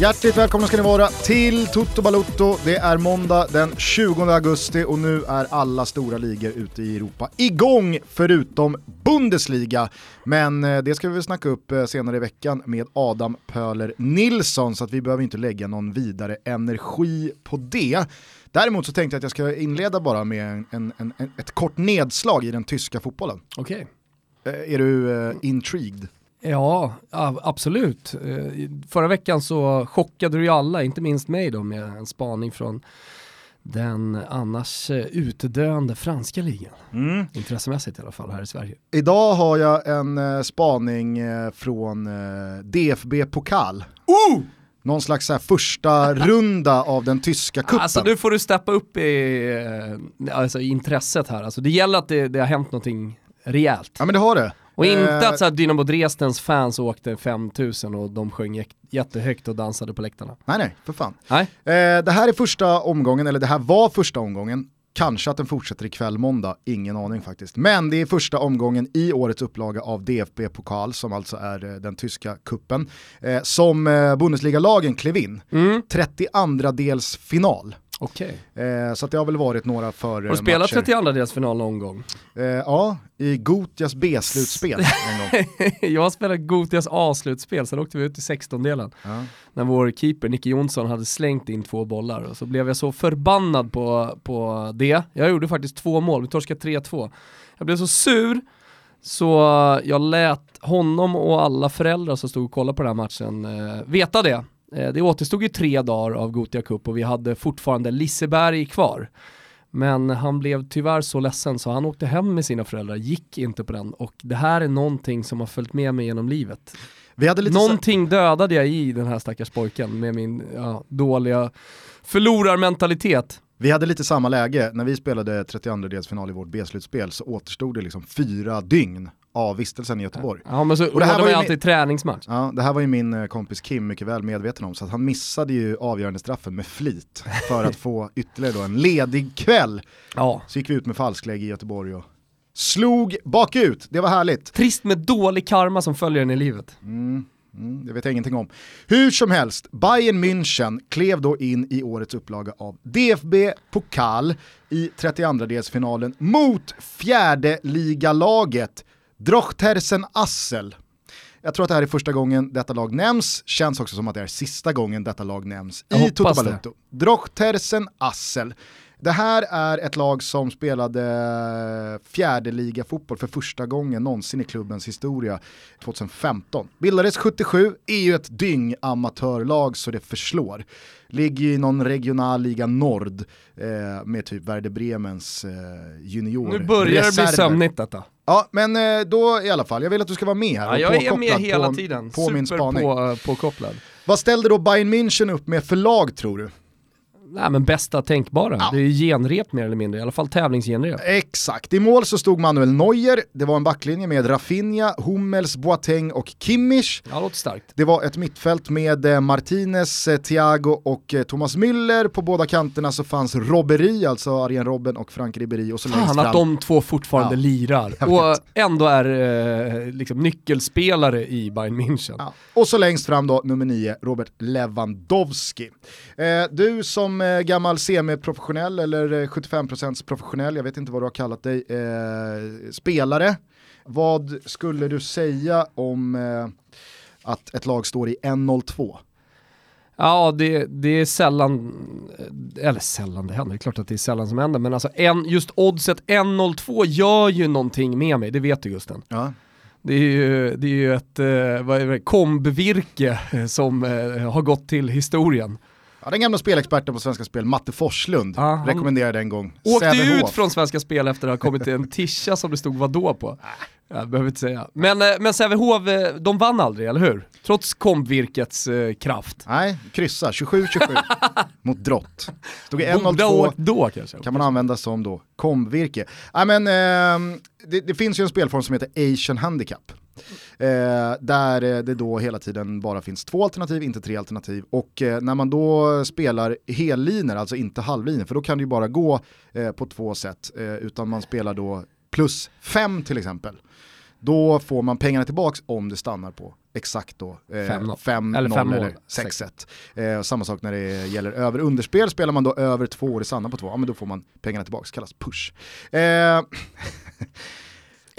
Hjärtligt välkomna ska ni vara till Toto Balutto. Det är måndag den 20 augusti och nu är alla stora ligor ute i Europa igång förutom Bundesliga. Men eh, det ska vi väl snacka upp eh, senare i veckan med Adam Pöler Nilsson så att vi behöver inte lägga någon vidare energi på det. Däremot så tänkte jag att jag ska inleda bara med en, en, en, ett kort nedslag i den tyska fotbollen. Okej. Okay. Är du uh, intrigued? Ja, absolut. Förra veckan så chockade du ju alla, inte minst mig då med en spaning från den annars utdöende franska ligan. Mm. Intressemässigt i alla fall här i Sverige. Idag har jag en spaning från DFB Pokal. Uh! Någon slags så första runda av den tyska kuppen. Alltså nu får du steppa upp i alltså, intresset här. Alltså, det gäller att det, det har hänt någonting rejält. Ja men det har det. Och inte eh, att så här, Dynamo Dresdens fans åkte 5000 och de sjöng jättehögt och dansade på läktarna. Nej nej, för fan. Nej. Eh, det här är första omgången, eller det här var första omgången. Kanske att den fortsätter ikväll måndag, ingen aning faktiskt. Men det är första omgången i årets upplaga av DFB Pokal, som alltså är eh, den tyska kuppen eh, som eh, Bundesliga-lagen klev in. Mm. 32 dels final. Okej. Eh, så det har väl varit några för Har du spelat 32 dels final någon gång? Eh, ja, i Gotias B-slutspel en gång. jag har spelat Gotias A-slutspel, sen åkte vi ut i 16-delen. Ja. När vår keeper Nicke Jonsson hade slängt in två bollar och så blev jag så förbannad på, på det. Jag gjorde faktiskt två mål, vi torskade 3-2. Jag blev så sur så jag lät honom och alla föräldrar som stod och kollade på den här matchen eh, veta det. Eh, det återstod ju tre dagar av Gotia Cup och vi hade fortfarande Liseberg kvar. Men han blev tyvärr så ledsen så han åkte hem med sina föräldrar, gick inte på den och det här är någonting som har följt med mig genom livet. Vi hade lite någonting dödade jag i den här stackars pojken med min ja, dåliga förlorarmentalitet. Vi hade lite samma läge, när vi spelade 32-delsfinal i vårt B-slutspel så återstod det liksom fyra dygn av vistelsen i Göteborg. Ja men så och det här var ju alltid min... träningsmatch. Ja, det här var ju min eh, kompis Kim mycket väl medveten om, så han missade ju avgörande straffen med flit för att få ytterligare då en ledig kväll. Ja. Så gick vi ut med falsklägg i Göteborg och slog bakut, det var härligt. Trist med dålig karma som följer en i livet. Mm. Mm, det vet jag ingenting om. Hur som helst, Bayern München klev då in i årets upplaga av DFB Pokal i 32-delsfinalen mot fjärde ligalaget Drochtersen Assel. Jag tror att det här är första gången detta lag nämns, känns också som att det är sista gången detta lag nämns jag i Toto Balotto. Drochtersen Assel. Det här är ett lag som spelade fjärde liga fotboll för första gången någonsin i klubbens historia 2015. Bildades 77, är ju ett dyngamatörlag så det förslår. Ligger i någon regional liga Nord eh, med typ Werder Bremens eh, junior. Nu börjar det bli sömnigt detta. Ja, men eh, då i alla fall, jag vill att du ska vara med här. Ja, jag är med hela på, tiden, på min spaning. På, eh, påkopplad. Vad ställde då Bayern München upp med för lag tror du? Nej men bästa tänkbara, ja. det är ju genrep mer eller mindre, i alla fall tävlingsgenrep. Exakt, i mål så stod Manuel Neuer, det var en backlinje med Rafinha, Hummels, Boateng och Kimmich. Ja, låter starkt. Det var ett mittfält med eh, Martinez, eh, Thiago och eh, Thomas Müller. På båda kanterna så fanns Robbery, alltså Arjen Robben och Frank Ribéry. Och så Fan att de två fortfarande ja, lirar och ändå är eh, liksom nyckelspelare i Bayern München. Ja. Och så längst fram då nummer nio, Robert Lewandowski. Eh, du som eh, gammal semiprofessionell eller 75% eh, professionell, jag vet inte vad du har kallat dig, eh, spelare. Vad skulle du säga om eh, att ett lag står i 1-0-2? Ja, det, det är sällan, eh, eller sällan det händer, det är klart att det är sällan som händer, men alltså en, just oddset 1-0-2 gör ju någonting med mig, det vet du Gusten. Ja. Det är ju, det är ju ett eh, vad är det, kombvirke som eh, har gått till historien. Ja, den gamla spelexperten på Svenska Spel, Matte Forslund, ja, rekommenderade en gång. Åkte ut från Svenska Spel efter att ha kommit till en tischa som det stod vadå på. Jag behöver inte säga. Men, eh, men Sävehof, eh, de vann aldrig, eller hur? Trots kombvirkets eh, kraft. Nej, kryssa, 27-27 mot drott. Stod 1-0-2, då kanske. Kan man använda som då kombvirke. Nej, men, eh, det, det, finns ju en spelform som heter Asian Handicap. Eh, där det då hela tiden bara finns två alternativ, inte tre alternativ. Och eh, när man då spelar helliner, alltså inte halvliner, för då kan det ju bara gå eh, på två sätt, eh, utan man spelar då plus fem till exempel. då får man pengarna tillbaka om det stannar på exakt då 5-0 eller 5 eller 6-1. Eh, samma sak när det gäller över underspel, spelar man då över två och det stannar på två, ja men då får man pengarna tillbaka, kallas push. Eh,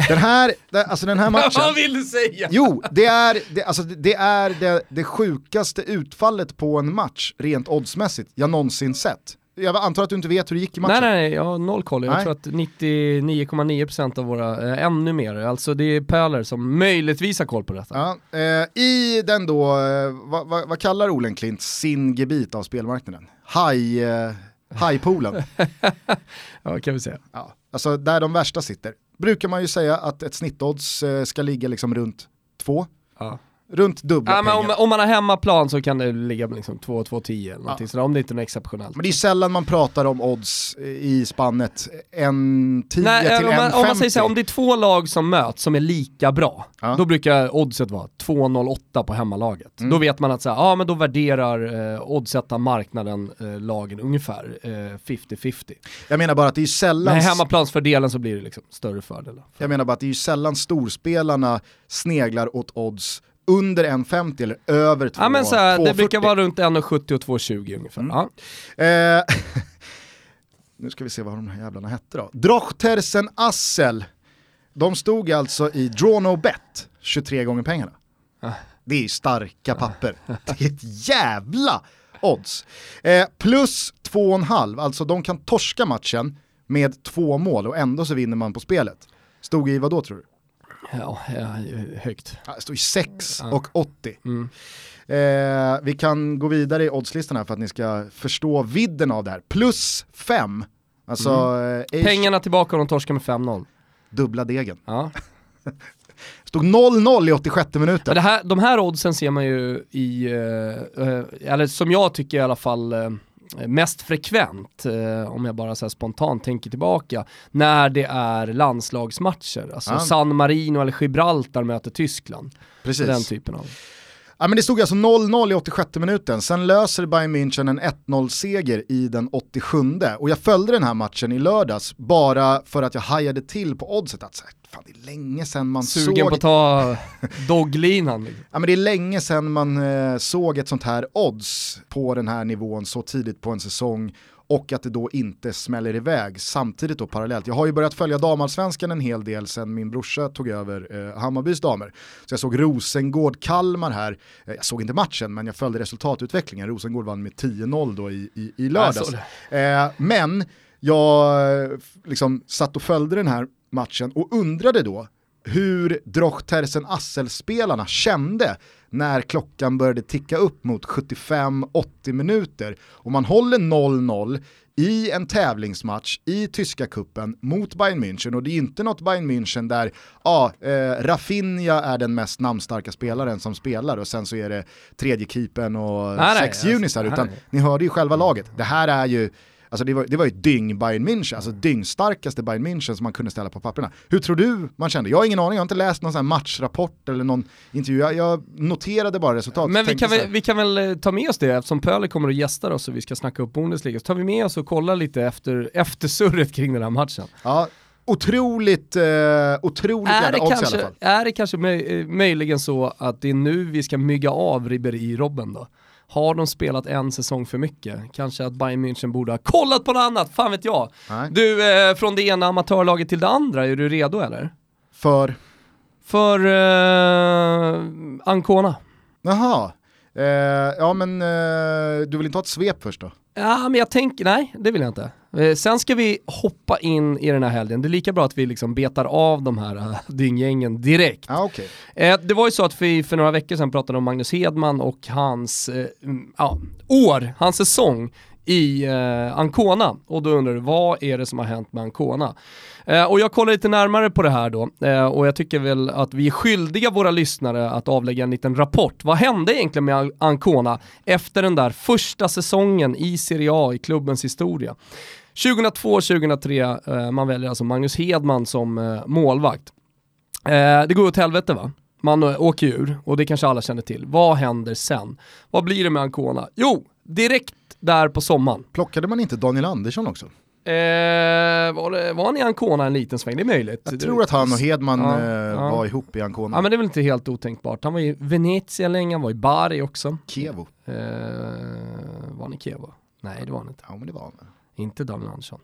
Den här, alltså den här matchen... Vad vill du säga? Jo, det är, det, alltså det, är det, det sjukaste utfallet på en match rent oddsmässigt jag någonsin sett. Jag antar att du inte vet hur det gick i matchen? Nej, nej, jag har noll koll. Jag nej. tror att 99,9% av våra, äh, ännu mer, alltså det är Pöler som möjligtvis har koll på detta. Ja, eh, I den då, eh, vad, vad, vad kallar Olenklint sin gebit av spelmarknaden? High, eh, Highpoolen. ja, kan vi säga. Ja, alltså där de värsta sitter brukar man ju säga att ett snittodds eh, ska ligga liksom runt två. Ja. Runt dubbla ja, pengar. Om, om, man har hemmaplan så kan det ligga på liksom 2-2-10 eller någonting ja. sådär, om det inte är något exceptionellt. Men det är sällan man pratar om odds i spannet 1-10 till 1-50. Om, om man säger såhär, om det är två lag som möts som är lika bra, ja. då brukar oddset vara 2-0-8 på hemmalaget. Mm. Då vet man att så ja men då värderar eh, oddsätta marknaden eh, lagen ungefär eh, 50-50. Jag menar bara att det är sällan... Med hemmaplansfördelen så blir det liksom större fördelar. Jag menar bara att det är sällan storspelarna sneglar åt odds under 1,50 eller över 2,40. Ja men så här, det brukar vara runt 1,70 och 2,20 ungefär. Mm. Ja. Eh, nu ska vi se vad de här jävlarna hette då. Drochtersen Assel. De stod alltså i draw no bet 23 gånger pengarna. Ah. Det är ju starka papper. Det är ett jävla odds. Eh, plus 2,5, alltså de kan torska matchen med två mål och ändå så vinner man på spelet. Stod i vad då tror du? Ja, högt. Det står ju 6 ja. och 80. Mm. Eh, vi kan gå vidare i oddslistan här för att ni ska förstå vidden av det här. Plus 5. Alltså, mm. eh, Pengarna tillbaka om de torskar med 5-0. Dubbla degen. Ja. Stod 0-0 i 86 minuten. det här, de här oddsen ser man ju i, eh, eh, eller som jag tycker i alla fall, eh, mest frekvent, eh, om jag bara så spontant tänker tillbaka, när det är landslagsmatcher. Alltså ja. San Marino eller Gibraltar möter Tyskland. Precis. Den typen av. Ja, men det stod alltså 0-0 i 86 minuten, sen löser Bayern München en 1-0-seger i den 87 och jag följde den här matchen i lördags bara för att jag hajade till på oddset att så fan det är länge sedan man Sugen såg... Sugen på att ta dogglinan. Liksom. ja men det är länge sedan man eh, såg ett sånt här odds på den här nivån så tidigt på en säsong och att det då inte smäller iväg samtidigt då parallellt. Jag har ju börjat följa damallsvenskan en hel del sen min brorsa tog över eh, Hammarbys damer. Så jag såg Rosengård-Kalmar här, eh, jag såg inte matchen men jag följde resultatutvecklingen. Rosengård vann med 10-0 då i, i, i lördags. Eh, men jag eh, liksom satt och följde den här matchen och undrade då hur Drochtersen Assel-spelarna kände när klockan började ticka upp mot 75-80 minuter och man håller 0-0 i en tävlingsmatch i tyska kuppen mot Bayern München och det är inte något Bayern München där ja, eh, Rafinha är den mest namnstarka spelaren som spelar och sen så är det tredje keepern och nej, sex nej, junisar alltså, utan nej. ni hörde ju själva laget. Det här är ju Alltså det var, det var ju dyng Bayern München, alltså dyngstarkaste Bayern München som man kunde ställa på papperna. Hur tror du man kände? Jag har ingen aning, jag har inte läst någon sån matchrapport eller någon intervju, jag, jag noterade bara resultatet. Men vi kan, väl, vi kan väl eh, ta med oss det eftersom Pöle kommer att gästa oss och vi ska snacka upp Bundesliga, så tar vi med oss och kollar lite efter, efter surret kring den här matchen. Ja, otroligt, eh, otroligt är det, kanske, i alla fall. är det kanske möj, eh, möjligen så att det är nu vi ska mygga av Ribéry-Robben då? Har de spelat en säsong för mycket? Kanske att Bayern München borde ha kollat på något annat, fan vet jag. Nej. Du, eh, från det ena amatörlaget till det andra, är du redo eller? För? För eh, Ancona. Jaha, eh, ja men eh, du vill inte ha ett svep först då? Ja, men jag tänker, nej det vill jag inte. Eh, sen ska vi hoppa in i den här helgen. Det är lika bra att vi liksom betar av de här uh, dynggängen direkt. Ah, okay. eh, det var ju så att vi för några veckor sedan pratade om Magnus Hedman och hans eh, ja, år, hans säsong i eh, Ancona. Och då undrar du, vad är det som har hänt med Ancona? Eh, och jag kollar lite närmare på det här då, eh, och jag tycker väl att vi är skyldiga våra lyssnare att avlägga en liten rapport. Vad hände egentligen med Ancona efter den där första säsongen i Serie A i klubbens historia? 2002-2003, eh, man väljer alltså Magnus Hedman som eh, målvakt. Eh, det går åt helvete va? Man eh, åker ur och det kanske alla känner till. Vad händer sen? Vad blir det med Ancona? Jo, direkt där på sommaren. Plockade man inte Daniel Andersson också? Eh, var, det, var han i Ancona en liten sväng? Det är möjligt. Jag tror att han och Hedman Ja, eh, ja. var ihop i Ancona. Ja men det är väl inte helt otänkbart. Han var i Venezia länge, han var i Bari också. Kevo. Eh, var han i Kevo? Nej det var han inte. Ja men det var han. Inte Daniel Andersson.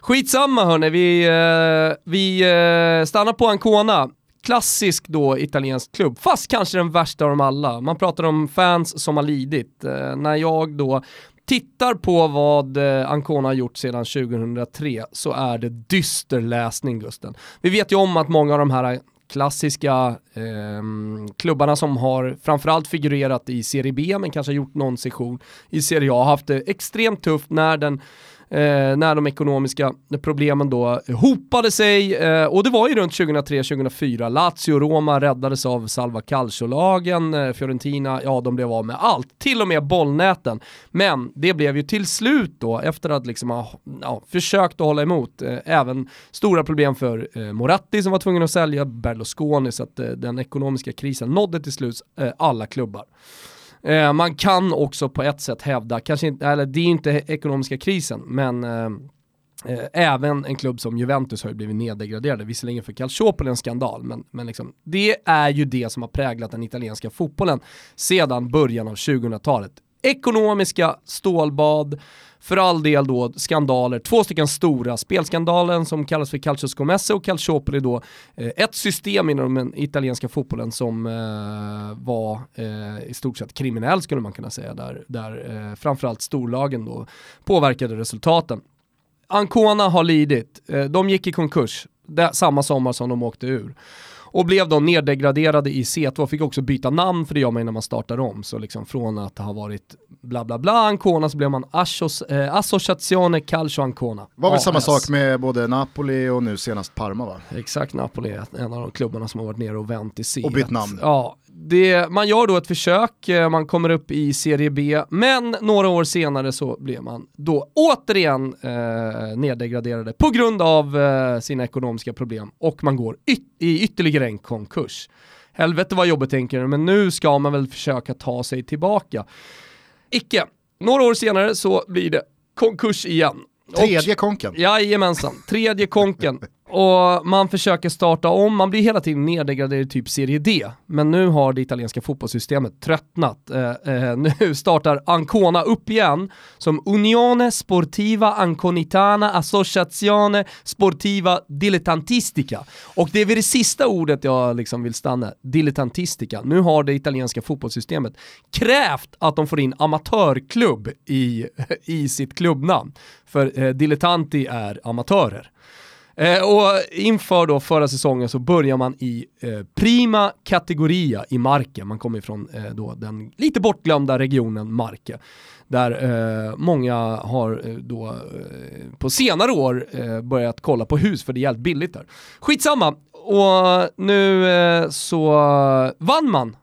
Skitsamma hörni, vi, eh, vi eh, stannar på Ancona. Klassisk då italiensk klubb, fast kanske den värsta av dem alla. Man pratar om fans som har lidit. Eh, när jag då tittar på vad eh, Ancona har gjort sedan 2003 så är det dyster läsning Gusten. Vi vet ju om att många av de här klassiska eh, klubbarna som har framförallt figurerat i Serie B men kanske gjort någon session i Serie A har haft det extremt tufft när den eh, när de ekonomiska problemen då hopade sig eh, och det var ju runt 2003-2004. Lazio och Roma räddades av Salva Calcio-lagen, eh, Fiorentina, ja de blev av med allt, till och med bollnäten. Men det blev ju till slut då, efter att liksom ha ja, försökt att hålla emot, eh, även stora problem för eh, Moratti som var tvungen att sälja Berlusconi så att eh, den ekonomiska krisen nådde till slut eh, alla klubbar. Eh, man kan också på ett sätt hävda, kanske inte, eller det är inte ekonomiska krisen, men eh, eh, även en klubb som Juventus har ju blivit nedgraderade. visserligen för Calciopoli en skandal, men, men liksom, det är ju det som har präglat den italienska fotbollen sedan början av 2000-talet. Ekonomiska stålbad, för all del då skandaler, två stycken stora, spelskandalen som kallas för Calcio Scommesse och Calciopoli då, eh, ett system inom den italienska fotbollen som eh, var eh, i stort sett kriminell skulle man kunna säga, där, där eh, framförallt storlagen då påverkade resultaten. Ancona har lidit, eh, de gick i konkurs det, samma sommar som de åkte ur. Och blev då neddegraderade i C2, fick också byta namn för det gör man när man startar om. Så liksom från att ha varit bla bla bla Ancona så blev man Assos, eh, Associazione Calcio Ancona. var väl AS. samma sak med både Napoli och nu senast Parma va? Exakt, Napoli är en av de klubbarna som har varit nere och vänt i C. Och bytt namn. Ja, det, man gör då ett försök, eh, man kommer upp i Serie B, men några år senare så blev man då återigen eh, neddegraderade på grund av eh, sina ekonomiska problem och man går yt i ytterligare en konkurs. Helvete vad jobbigt tänker du, men nu ska man väl försöka ta sig tillbaka. Icke. Några år senare så blir det konkurs igen. Tredje konken. Jajamensan, tredje konken. Och man försöker starta om, man blir hela tiden nedgraderad i typ Serie D. Men nu har det italienska fotbollssystemet tröttnat. Eh, eh, nu startar Ancona upp igen som Unione Sportiva Anconitana Associazione Sportiva Dilettantistica. Och det är vid det sista ordet jag liksom vill stanna, dilettantistica. Nu har det italienska fotbollssystemet krävt att de får in amatörklubb i, i sitt klubbnamn. För eh, dilettanti är amatörer. Eh, och inför då förra säsongen så börjar man i eh, Prima Categoria i Marke. Man kommer ifrån eh, då den lite bortglömda regionen Marke. Där eh, många har eh, då eh, på senare år börjat kolla på hus för det är jävligt billigt där. Skitsamma, och nu så vann man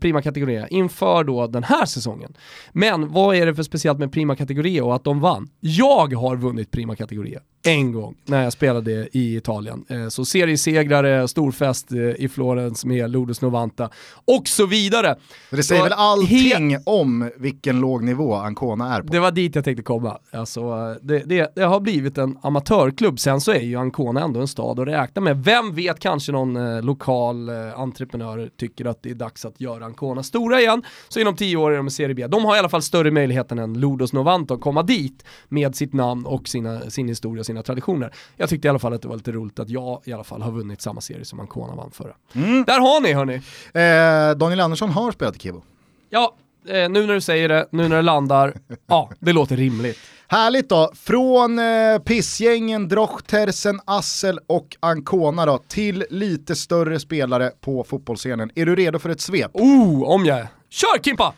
Prima Categoria inför då den här säsongen. Men vad är det för speciellt med Prima Categoria och att de vann? Jag har vunnit Prima Categoria en gång när jag spelade i Italien. Eh, så seriesegrare, storfest eh, i Florens med Lourdes Novanta och så vidare. Det säger väl allting om vilken låg nivå Ancona är på. Det var dit jag tänkte komma. Alltså, det, det, det har blivit en amatörklubb, sen så är ju Ancona ändå en stad att räkna med. Vem vet, kanske någon eh, lokal eh, entreprenör tycker att det är dags att göra Ancona stora igen, så inom tio år är de i Serie B. De har i alla fall större möjligheter än Lourdes Novanta att komma dit med sitt namn och sina, sin historia och sina traditioner. Jag tyckte i alla fall att det var lite roligt att jag i alla fall har vunnit samma serie som Ancona vann förra. Mm. Där har ni hörni! Eh, Daniel Andersson har spelat i Kivo. Ja, eh, nu när du säger det, nu när det landar, ja, det låter rimligt. Härligt då, från eh, pissgängen Drochtersen, Assel och Ancona då, till lite större spelare på fotbollsscenen. Är du redo för ett svep? Oh, om jag är. Kör Kimpa!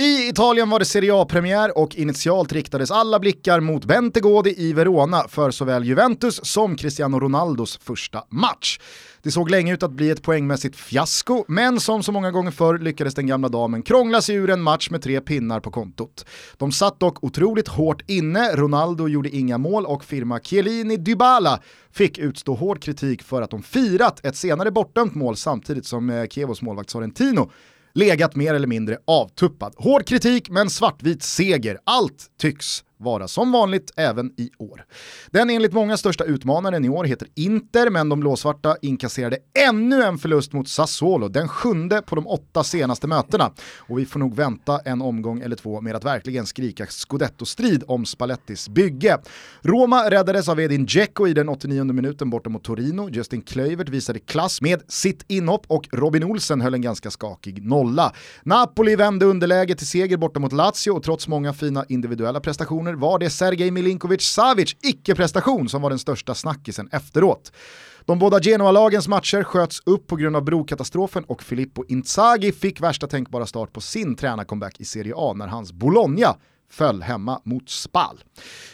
I Italien var det Serie A-premiär och initialt riktades alla blickar mot Bentegodi i Verona för såväl Juventus som Cristiano Ronaldos första match. Det såg länge ut att bli ett poängmässigt fiasko, men som så många gånger förr lyckades den gamla damen krångla sig ur en match med tre pinnar på kontot. De satt dock otroligt hårt inne, Ronaldo gjorde inga mål och firma Chiellini Dybala fick utstå hård kritik för att de firat ett senare bortdömt mål samtidigt som eh, Kievos målvakt Sorrentino legat mer eller mindre avtuppad. Hård kritik men svartvit seger. Allt tycks vara som vanligt även i år. Den enligt många största utmanaren i år heter Inter, men de blåsvarta inkasserade ännu en förlust mot Sassuolo, den sjunde på de åtta senaste mötena. Och vi får nog vänta en omgång eller två med att verkligen skrika scudetto-strid om Spallettis bygge. Roma räddades av Edin Dzeko i den 89 minuten borta mot Torino, Justin Kluivert visade klass med sitt inhopp och Robin Olsen höll en ganska skakig nolla. Napoli vände underläge till seger borta mot Lazio och trots många fina individuella prestationer var det Sergej Milinkovic Savic icke-prestation som var den största snackisen efteråt. De båda Genoa-lagens matcher sköts upp på grund av brokatastrofen och Filippo Inzaghi fick värsta tänkbara start på sin tränarcomeback i Serie A när hans Bologna föll hemma mot Spal.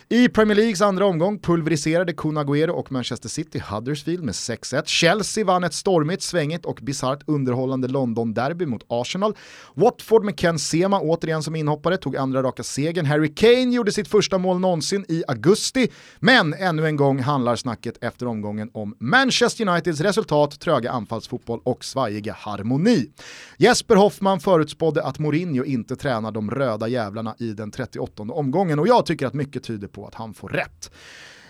I Premier Leagues andra omgång pulveriserade Kun Agüero och Manchester City Huddersfield med 6-1. Chelsea vann ett stormigt, svängigt och bisarrt underhållande London-derby mot Arsenal. Watford med Ken Sema återigen som inhoppare tog andra raka segern. Harry Kane gjorde sitt första mål någonsin i augusti, men ännu en gång handlar snacket efter omgången om Manchester Uniteds resultat, tröga anfallsfotboll och svajiga harmoni. Jesper Hoffman förutspådde att Mourinho inte tränar de röda jävlarna i den 38 omgången och jag tycker att mycket tyder på att han får rätt.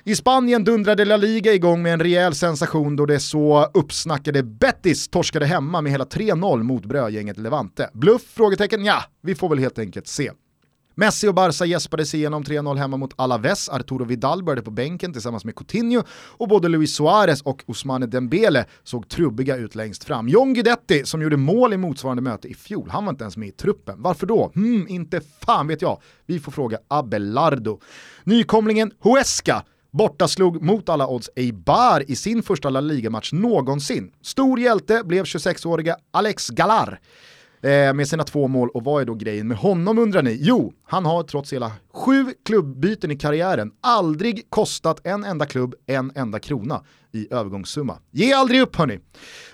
I Spanien dundrade La Liga igång med en rejäl sensation då det så uppsnackade Betis torskade hemma med hela 3-0 mot brödgänget Levante. Bluff? Frågetecken? Ja, vi får väl helt enkelt se. Messi och Barca gäspade sig igenom 3-0 hemma mot Alaves, Arturo Vidal började på bänken tillsammans med Coutinho och både Luis Suarez och Ousmane Dembele såg trubbiga ut längst fram. John Guidetti som gjorde mål i motsvarande möte i fjol, han var inte ens med i truppen. Varför då? Hmm, inte fan vet jag. Vi får fråga Abelardo. Nykomlingen Huesca bortaslog mot alla odds Eibar i sin första La Liga-match någonsin. Stor hjälte blev 26-åriga Alex Galar eh, med sina två mål och vad är då grejen med honom undrar ni? Jo, han har trots hela sju klubbyten i karriären aldrig kostat en enda klubb en enda krona i övergångssumma. Ge aldrig upp hörni!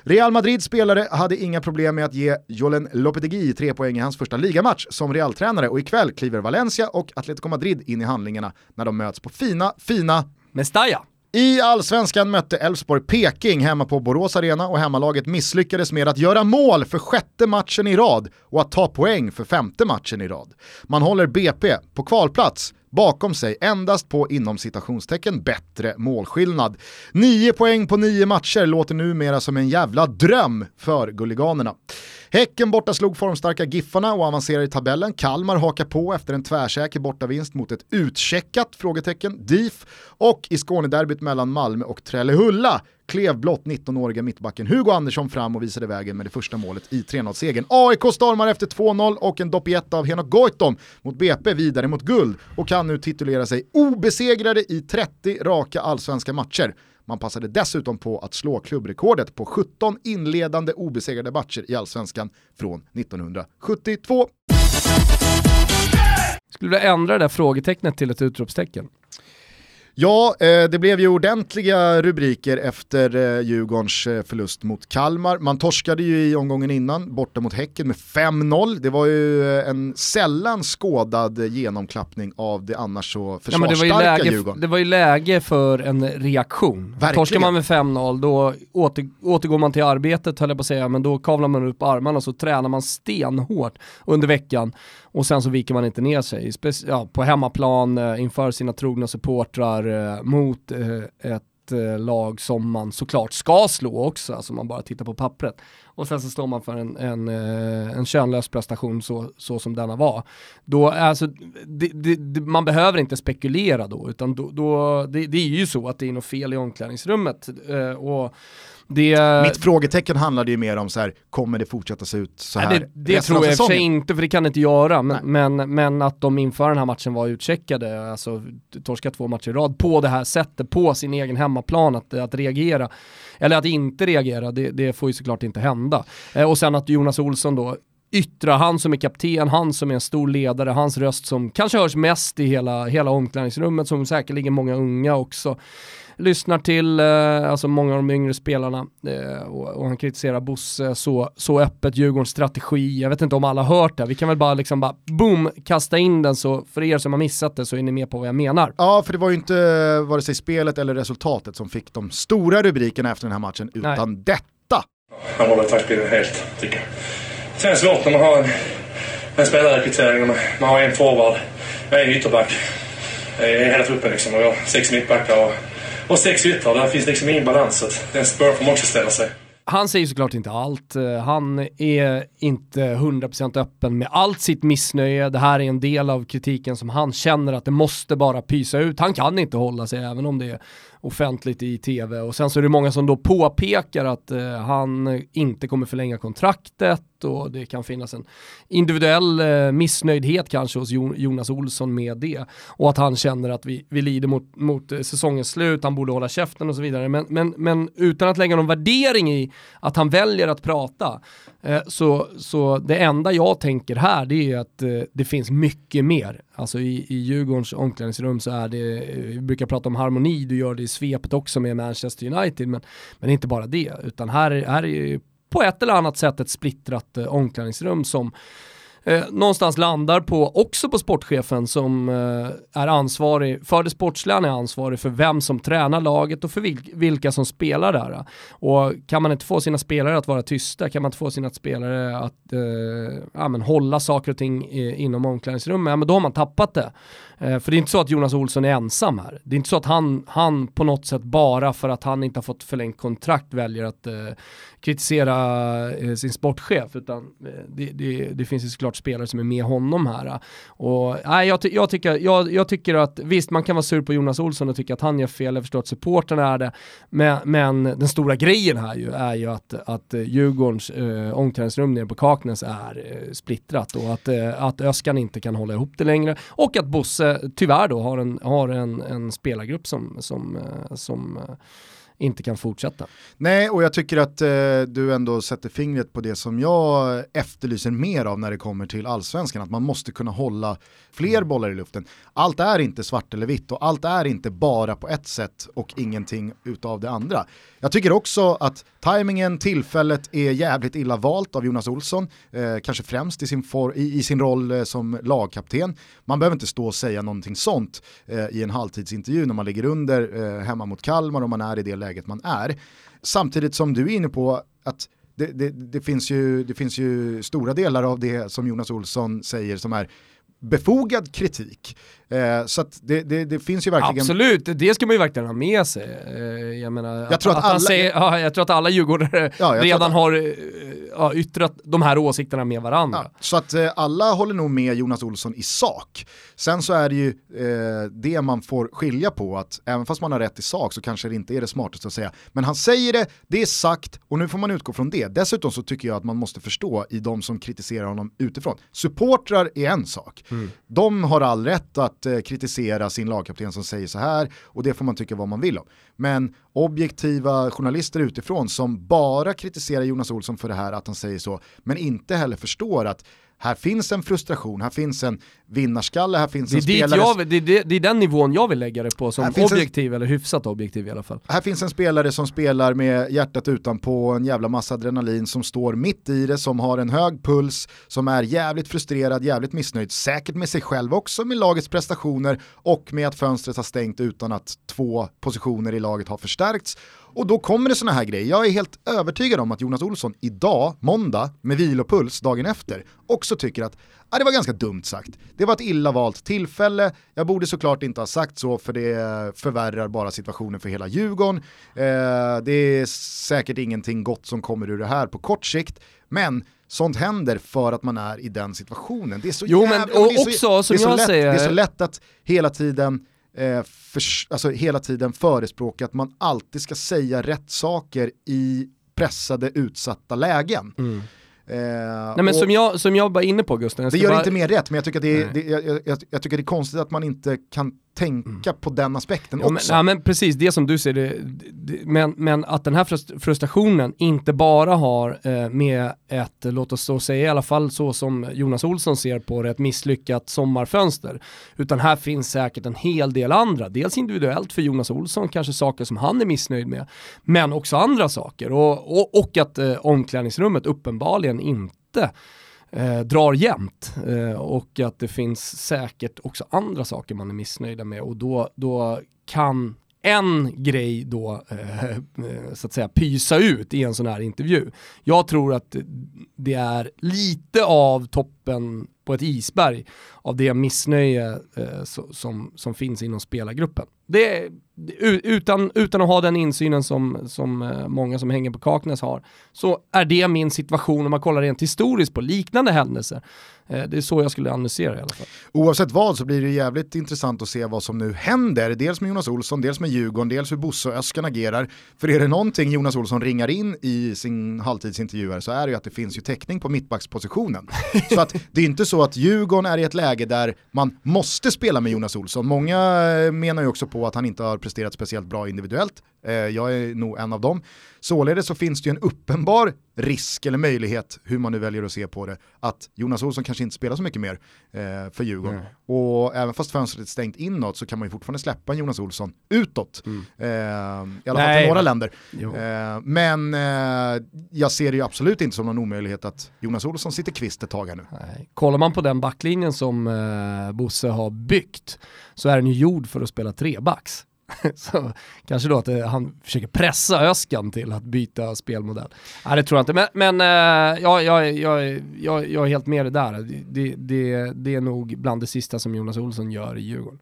Real Madrids spelare hade inga problem med att ge Jolen Lopetegui tre poäng i hans första ligamatch som Real-tränare och ikväll kliver Valencia och Atletico Madrid in i handlingarna när de möts på fina, fina Mestalla. I allsvenskan mötte Elfsborg Peking hemma på Borås Arena och hemmalaget misslyckades med att göra mål för sjätte matchen i rad och att ta poäng för femte matchen i rad. Man håller BP på kvalplats bakom sig endast på inom citationstecken bättre målskillnad. Nio poäng på nio matcher låter numera som en jävla dröm för Gulliganerna. Häcken borta slog formstarka Giffarna och avancerar i tabellen. Kalmar hakar på efter en tvärsäker bortavinst mot ett utcheckat frågetecken DIF och i Skånederbyt mellan Malmö och Trellehulla klev blott 19-åriga mittbacken Hugo Andersson fram och visade vägen med det första målet i 3-0-segern. AIK stormar efter 2-0 och en doppietta av Henok Goitom mot BP vidare mot guld och kan nu titulera sig obesegrade i 30 raka allsvenska matcher. Man passade dessutom på att slå klubbrekordet på 17 inledande obesegrade matcher i allsvenskan från 1972. Skulle du ändra det där frågetecknet till ett utropstecken? Ja, eh, det blev ju ordentliga rubriker efter eh, Djurgårdens eh, förlust mot Kalmar. Man torskade ju i omgången innan, borta mot Häcken med 5-0. Det var ju en sällan skådad genomklappning av det annars så försvarsstarka ja, läge, Djurgården. Det var ju läge för en reaktion. Verkligen. Torskar man med 5-0 då åter, återgår man till arbetet höll jag på att säga, men då kavlar man upp armarna och så tränar man stenhårt under veckan och sen så viker man inte ner sig. Speci ja, på hemmaplan eh, inför sina trogna supportrar eh, mot eh, ett eh, lag som man såklart ska slå också, alltså man bara tittar på pappret. Och sen så står man för en, en, en könlös prestation så, så som denna var. Då, alltså, det, det, man behöver inte spekulera då, utan då, då det, det, är ju så att det är något fel i omklädningsrummet. och det... Mitt frågetecken handlade ju mer om så här, kommer det fortsätta se ut så här? Nej, det, det tror jag för inte, för det kan det inte göra. Men, men, men, att de inför den här matchen var utcheckade, alltså torska två matcher i rad på det här sättet, på sin egen hemmaplan, att, att reagera. Eller att inte reagera, det, det får ju såklart inte hända. Eh, och sen att Jonas Olsson då yttra, han som är kapten, han som är en stor ledare, hans röst som kanske hörs mest i hela, hela omklädningsrummet, som säkerligen många unga också lyssnar till eh, alltså många av de yngre spelarna eh, och, och, han kritiserar Bosse så, så öppet, Djurgårdens strategi. Jag vet inte om alla har hört det, vi kan väl bara liksom bara boom, kasta in den så för er som har missat det så är ni med på vad jag menar. Ja, för det var ju inte vare sig spelet eller resultatet som fick de stora rubrikerna efter den här matchen, utan Nej. detta. Han håller väl taktbilden helt, tycker jag. Sen är det svårt när man har en, en spelarrekrytering, man har en forward, en ytterback eh, i hela truppen liksom. Och jag har sex mittbackar och, och sex yttrar. Där finns liksom ingen balans. Så den spår får man också ställa sig. Han säger såklart inte allt. Eh, han är inte 100% öppen med allt sitt missnöje. Det här är en del av kritiken som han känner att det måste bara pysa ut. Han kan inte hålla sig även om det är offentligt i tv. Och sen så är det många som då påpekar att eh, han inte kommer förlänga kontraktet och det kan finnas en individuell eh, missnöjdhet kanske hos Jonas Olsson med det. Och att han känner att vi, vi lider mot, mot eh, säsongens slut, han borde hålla käften och så vidare. Men, men, men utan att lägga någon värdering i att han väljer att prata, eh, så, så det enda jag tänker här det är att eh, det finns mycket mer. Alltså i, i Djurgårdens omklädningsrum så är det, eh, vi brukar prata om harmoni, du gör det i svepet också med Manchester United, men, men inte bara det, utan här, här är på ett eller annat sätt ett splittrat eh, omklädningsrum som eh, någonstans landar på, också på sportchefen som eh, är ansvarig för det sportsliga, han är ansvarig för vem som tränar laget och för vil vilka som spelar där. Och kan man inte få sina spelare att vara tysta, kan man inte få sina spelare att eh, ja, men hålla saker och ting i, inom omklädningsrummet, ja, men då har man tappat det. Eh, för det är inte så att Jonas Olsson är ensam här. Det är inte så att han, han på något sätt bara för att han inte har fått förlängt kontrakt väljer att eh, kritisera eh, sin sportchef, utan eh, det, det, det, finns ju såklart spelare som är med honom här. Och, nej, jag, jag, tycker, jag, jag, tycker att visst, man kan vara sur på Jonas Olsson och tycka att han gör fel, jag förstår att supporterna är det, men, men den stora grejen här ju är ju att, att Djurgårdens eh, omklädningsrum nere på Kaknäs är eh, splittrat och att, eh, att Öskan inte kan hålla ihop det längre och att Bosse tyvärr då har en, har en, en spelargrupp som, som, eh, som eh, inte kan fortsätta. Nej, och jag tycker att eh, du ändå sätter fingret på det som jag efterlyser mer av när det kommer till allsvenskan, att man måste kunna hålla fler mm. bollar i luften. Allt är inte svart eller vitt och allt är inte bara på ett sätt och ingenting utav det andra. Jag tycker också att tajmingen, tillfället är jävligt illa valt av Jonas Olsson, eh, kanske främst i sin, for, i, i sin roll eh, som lagkapten. Man behöver inte stå och säga någonting sånt eh, i en halvtidsintervju när man ligger under eh, hemma mot Kalmar och man är i det läget man är. Samtidigt som du är inne på att det, det, det, finns ju, det finns ju stora delar av det som Jonas Olsson säger som är befogad kritik. Eh, så det, det, det, finns ju verkligen... Absolut, det ska man ju verkligen ha med sig. Eh, jag menar, jag, att, tror att, att alla... Säger, ja, jag tror att alla djurgårdare ja, redan att... har eh, ja, yttrat de här åsikterna med varandra. Ja, så att eh, alla håller nog med Jonas Olsson i sak. Sen så är det ju eh, det man får skilja på, att även fast man har rätt i sak så kanske det inte är det smartaste att säga. Men han säger det, det är sagt och nu får man utgå från det. Dessutom så tycker jag att man måste förstå i de som kritiserar honom utifrån. Supportrar är en sak. Mm. De har all rätt att eh, kritisera sin lagkapten som säger så här och det får man tycka vad man vill om. Men objektiva journalister utifrån som bara kritiserar Jonas Olsson för det här att han säger så, men inte heller förstår att här finns en frustration, här finns en vinnarskalle, här finns det en spelare... Jag, det, det, det, är den nivån jag vill lägga det på som objektiv en, eller hyfsat objektiv i alla fall. Här finns en spelare som spelar med hjärtat utanpå, en jävla massa adrenalin som står mitt i det, som har en hög puls, som är jävligt frustrerad, jävligt missnöjd, säkert med sig själv också, med lagets prestationer och med att fönstret har stängt utan att två positioner i laget har förstärkts och då kommer det sådana här grejer. Jag är helt övertygad om att Jonas Olsson idag, måndag, med vilopuls dagen efter, också tycker att ah, det var ganska dumt sagt. Det var ett illa valt tillfälle, jag borde såklart inte ha sagt så för det förvärrar bara situationen för hela Djurgården. Eh, det är säkert ingenting gott som kommer ur det här på kort sikt, men sånt händer för att man är i den situationen. Det är så jo, jävla, men, och, det är så, också, som det är så jag lätt, säger... Det är så lätt att hela tiden eh, för, alltså hela tiden förespråka att man alltid ska säga rätt saker i pressade, utsatta lägen. Mm. Eh, Nej, men som, jag, som jag var inne på Gusten. Det gör bara... inte mer rätt, men jag tycker, det är, det, jag, jag, jag, tycker det är konstigt att man inte kan tänka mm. på den aspekten ja, också. Men, ja, men precis, det som du ser det, det, men, men att den här frustrationen inte bara har eh, med ett, låt oss så säga i alla fall så som Jonas Olsson ser på det, ett misslyckat sommarfönster. Utan här finns säkert en hel del andra, dels individuellt för Jonas Olsson, kanske saker som han är missnöjd med, men också andra saker. Och, och, och att eh, omklädningsrummet uppenbarligen inte eh, drar jämnt eh, och att det finns säkert också andra saker man är missnöjda med och då, då kan en grej då eh, eh så att säga pysa ut i en sån här intervju. Jag tror att det är lite av toppen på ett isberg av det missnöje eh, so, som, som finns inom spelargruppen. Det, utan, utan att ha den insynen som, som eh, många som hänger på Kaknäs har, så är det min situation om man kollar rent historiskt på liknande händelser. Eh, det är så jag skulle analysera i alla fall. Oavsett vad så blir det jävligt intressant att se vad som nu händer. Dels med Jonas Olsson, dels med Djurgården, dels hur Bosse och Öskan agerar. För är det någonting Jonas Olsson ringar in i sin halvtidsintervju så är det ju att det finns ju täckning på mittbackspositionen. så att det är inte så så att Djurgården är i ett läge där man måste spela med Jonas Olsson. Många eh, menar ju också på att han inte har presterat speciellt bra individuellt. Eh, jag är nog en av dem. Således så finns det ju en uppenbar risk eller möjlighet, hur man nu väljer att se på det, att Jonas Olsson kanske inte spelar så mycket mer eh, för Djurgården. Mm. Och även fast fönstret är stängt inåt så kan man ju fortfarande släppa Jonas Olsson utåt. Mm. Eh, I alla fall till några länder. Eh, men jag ser det ju absolut inte som någon omöjlighet att Jonas Olsson sitter kvist ett tag här nu. Nej. Kollar man på den backlinjen som Bosse har byggt så är den ju gjord för att spela trebacks. så kanske då att det, han försöker pressa Öskan till att byta spelmodell. Nej det tror jag inte, men, men äh, jag, jag, jag, jag, jag är helt med det där. Det, det, det är nog bland det sista som Jonas Olsson gör i Djurgården.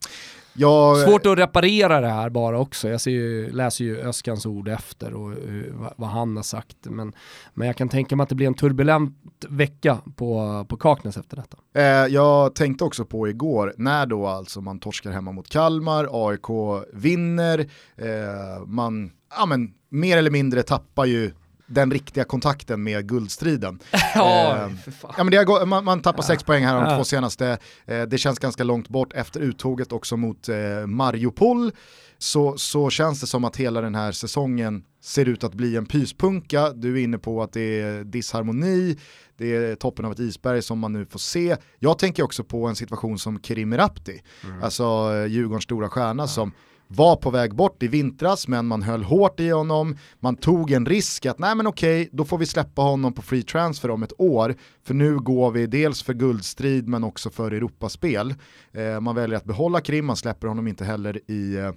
Jag... Svårt att reparera det här bara också. Jag ju, läser ju Öskans ord efter och uh, vad han har sagt. Men, men jag kan tänka mig att det blir en turbulent vecka på, på Kaknäs efter detta. Eh, jag tänkte också på igår, när då alltså man torskar hemma mot Kalmar, AIK vinner, eh, man ja, men, mer eller mindre tappar ju den riktiga kontakten med guldstriden. ja, eh, ja, men det man, man tappar ja. sex poäng här de ja. två senaste. Eh, det känns ganska långt bort efter uttåget också mot eh, Mariupol. Så, så känns det som att hela den här säsongen ser ut att bli en pyspunka. Du är inne på att det är disharmoni, det är toppen av ett isberg som man nu får se. Jag tänker också på en situation som Kerim Rapti, mm. alltså eh, Djurgårdens stora stjärna som var på väg bort i vintras men man höll hårt i honom, man tog en risk att nej men okej, då får vi släppa honom på free transfer om ett år, för nu går vi dels för guldstrid men också för Europaspel. Eh, man väljer att behålla Krim, man släpper honom inte heller i, eh,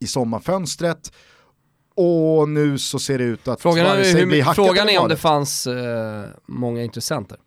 i sommarfönstret. Och nu så ser det ut att frågan är, hur, blir Frågan är om det fanns eh, många intressenter.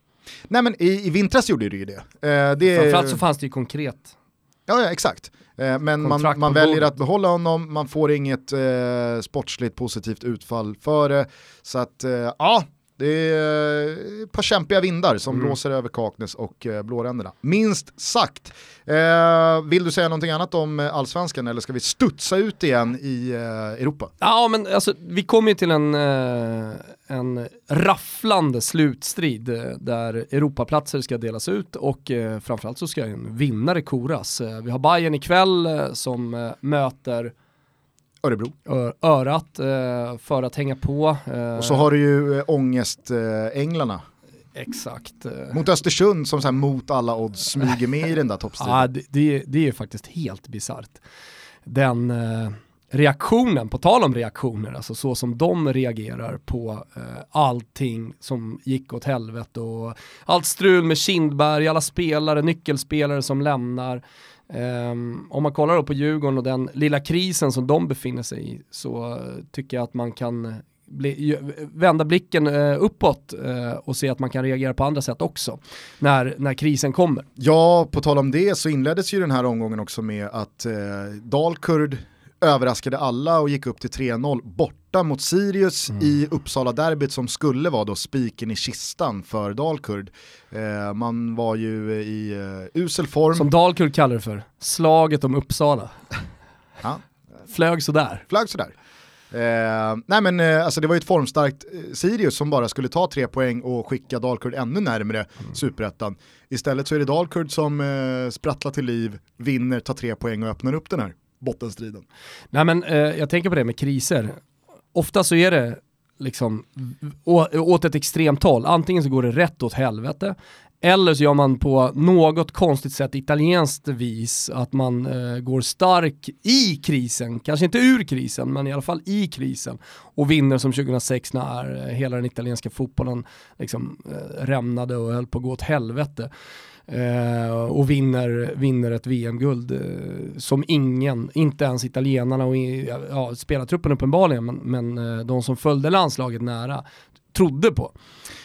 Nej men i, i vintras gjorde det ju det. Eh, det Framförallt så fanns det ju konkret. Ja, ja exakt. Eh, men man, man väljer att behålla honom, man får inget eh, sportsligt positivt utfall för det. Så att, eh, ja, det är ett par kämpiga vindar som mm. blåser över Kaknäs och eh, blåränderna. Minst sagt. Eh, vill du säga någonting annat om eh, allsvenskan eller ska vi studsa ut igen i eh, Europa? Ja men alltså vi kommer ju till en, eh, en rafflande slutstrid eh, där Europaplatser ska delas ut och eh, framförallt så ska en vinnare koras. vi har Bayern ikväll som möter Örebro. Örat eh, för att hänga på. Eh. Och så har du ju äh, ångestänglarna. Exakt. Mot Östersund som så mot alla odds smyger med i den där toppstriden. Ja, det, det, det är faktiskt helt bisarrt. Den eh, reaktionen, på tal om reaktioner, alltså så som de reagerar på eh, allting som gick åt helvete och allt strul med Kindberg, alla spelare, nyckelspelare som lämnar. Um, om man kollar då på Djurgården och den lilla krisen som de befinner sig i så tycker jag att man kan bli, vända blicken uh, uppåt uh, och se att man kan reagera på andra sätt också när, när krisen kommer. Ja, på tal om det så inleddes ju den här omgången också med att uh, Dalkurd överraskade alla och gick upp till 3-0 borta mot Sirius mm. i Uppsala-derbyt som skulle vara då spiken i kistan för Dalkurd. Eh, man var ju i uh, usel form. Som Dalkurd kallar det för, slaget om Uppsala. ja. Flög sådär. Flög sådär. Eh, nej men eh, alltså det var ju ett formstarkt eh, Sirius som bara skulle ta tre poäng och skicka Dalkurd ännu närmre mm. superettan. Istället så är det Dalkurd som eh, sprattlar till liv, vinner, tar tre poäng och öppnar upp den här bottenstriden. Nej men eh, jag tänker på det med kriser. Ofta så är det liksom åt ett extremt håll. Antingen så går det rätt åt helvete eller så gör man på något konstigt sätt italienskt vis att man eh, går stark i krisen, kanske inte ur krisen men i alla fall i krisen och vinner som 2006 när eh, hela den italienska fotbollen liksom, eh, rämnade och höll på att gå åt helvete. Eh, och vinner, vinner ett VM-guld eh, som ingen, inte ens italienarna och ja, spelartruppen uppenbarligen, men, men eh, de som följde landslaget nära trodde på.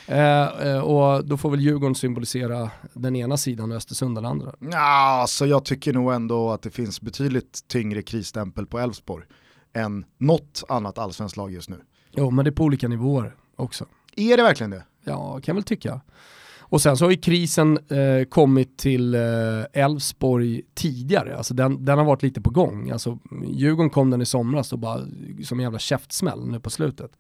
Eh, eh, och då får väl Djurgården symbolisera den ena sidan och Östersund den andra. Ja, så jag tycker nog ändå att det finns betydligt tyngre krisstämpel på Elfsborg än något annat allsvenskt lag just nu. Jo, men det är på olika nivåer också. Är det verkligen det? Ja, kan jag väl tycka. Och sen så har ju krisen eh, kommit till eh, Elfsborg tidigare, alltså den, den har varit lite på gång. Alltså, Djurgården kom den i somras och bara som en jävla käftsmäll nu på slutet.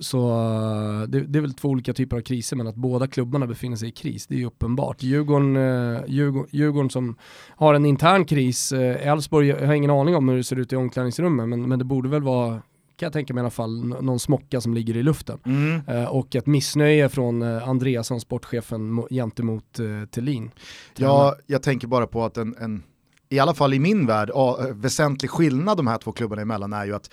Så eh, det, det, är väl två olika typer av kriser, men att båda klubbarna befinner sig i kris, det är ju uppenbart. Djurgården, eh, Djurgården, Djurgården som har en intern kris, eh, Elfsborg har ingen aning om hur det ser ut i omklädningsrummet, men, men det borde väl vara kan jag tänka mig i alla fall, någon smocka som ligger i luften. Mm. Eh, och ett missnöje från eh, Andreasson, sportchefen, gentemot eh, Thelin. Ja, jag tänker bara på att en, en i alla fall i min värld, ja, väsentlig skillnad de här två klubbarna emellan är ju att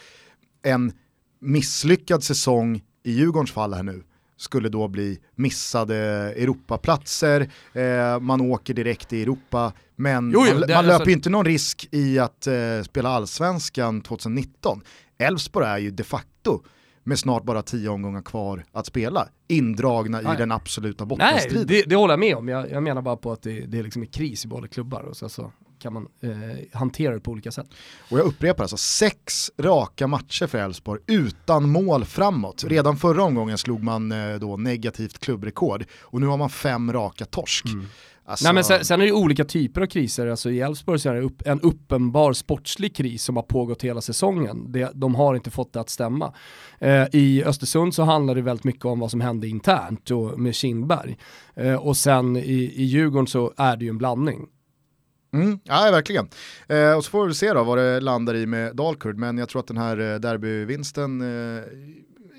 en misslyckad säsong i Djurgårdens fall här nu skulle då bli missade Europaplatser, eh, man åker direkt i Europa, men jo, jo, man, man löper alltså... inte någon risk i att eh, spela allsvenskan 2019. Elfsborg är ju de facto med snart bara tio omgångar kvar att spela, indragna Nej. i den absoluta bottenstriden. Nej, det, det håller jag med om. Jag, jag menar bara på att det, det är liksom kris i båda klubbar och så, så kan man eh, hantera det på olika sätt. Och jag upprepar alltså, sex raka matcher för Elfsborg utan mål framåt. Redan förra omgången slog man eh, då negativt klubbrekord och nu har man fem raka torsk. Mm. Alltså... Nej, men sen, sen, är det olika typer av kriser, alltså i Elfsborg så är det upp, en uppenbar sportslig kris som har pågått hela säsongen. Det, de har inte fått det att stämma. Eh, I Östersund så handlar det väldigt mycket om vad som hände internt och med Kindberg. Eh, och sen i, i Djurgården så är det ju en blandning. Mm, ja, verkligen. Eh, och så får vi se då vad det landar i med Dalkurd, men jag tror att den här eh, derbyvinsten eh,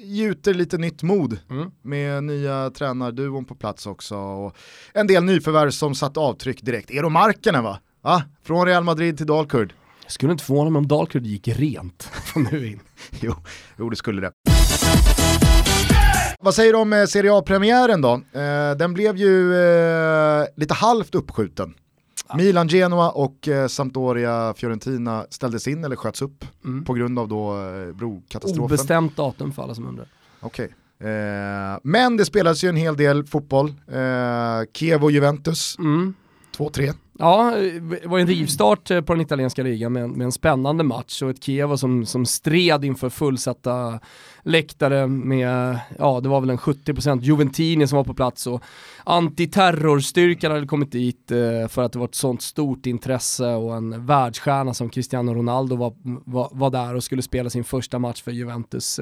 gjuter lite nytt mod mm. med nya tränarduon på plats också och en del nyförvärv som satt avtryck direkt. Eero Markkanen va? Ah, från Real Madrid till Dalkurd. Jag skulle inte förvåna mig om Dalkurd gick rent från nu in. jo, jo, det skulle det. Vad säger du om eh, Serie A-premiären då? Eh, den blev ju eh, lite halvt uppskjuten. Milan, Genoa och eh, Sampdoria, Fiorentina ställdes in eller sköts upp mm. på grund av då eh, brokatastrofen. Obestämt datum för alla som undrar. Okej. Okay. Eh, men det spelades ju en hel del fotboll. Eh, Kiev och Juventus, mm. 2-3. Ja, det var en rivstart eh, på den italienska ligan med, med en spännande match och ett Kiev som, som stred inför fullsatta läktare med, ja det var väl en 70% Juventini som var på plats och antiterrorstyrkan hade kommit dit eh, för att det var ett sånt stort intresse och en världsstjärna som Cristiano Ronaldo var, var, var där och skulle spela sin första match för Juventus.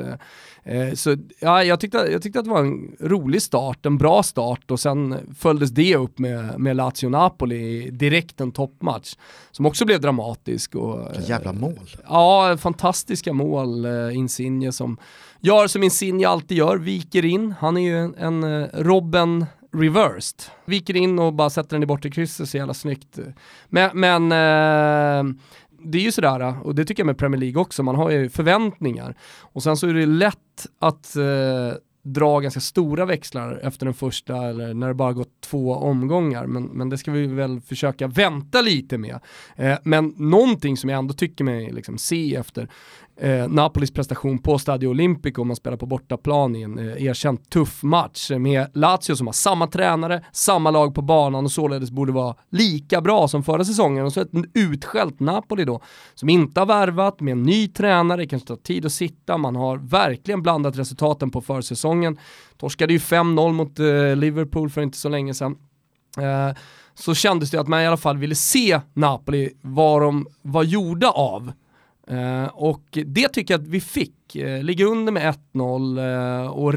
Eh, så ja, jag tyckte, jag tyckte att det var en rolig start, en bra start och sen följdes det upp med, med Lazio-Napoli, direkt en toppmatch som också blev dramatisk. Och, jävla mål. Ja, fantastiska mål. Insigne som gör som Insigne alltid gör, viker in. Han är ju en, en Robben reversed. Viker in och bara sätter den i bortre krysset så jävla snyggt. Men, men eh, det är ju sådär, och det tycker jag med Premier League också, man har ju förväntningar. Och sen så är det lätt att eh, dra ganska stora växlar efter den första eller när det bara gått två omgångar. Men, men det ska vi väl försöka vänta lite med. Eh, men någonting som jag ändå tycker mig liksom se efter eh, Napolis prestation på Stadio Olimpico om man spelar på bortaplan i en eh, erkänt tuff match eh, med Lazio som har samma tränare, samma lag på banan och således borde vara lika bra som förra säsongen. Och så ett utskällt Napoli då som inte har värvat med en ny tränare, det kanske tar tid att sitta, man har verkligen blandat resultaten på försäsongen. Torskade ju 5-0 mot eh, Liverpool för inte så länge sedan. Eh, så kändes det att man i alla fall ville se Napoli vad de var gjorda av Uh, och det tycker jag att vi fick. Eh, uh, ligga under med 1-0 uh, eh, och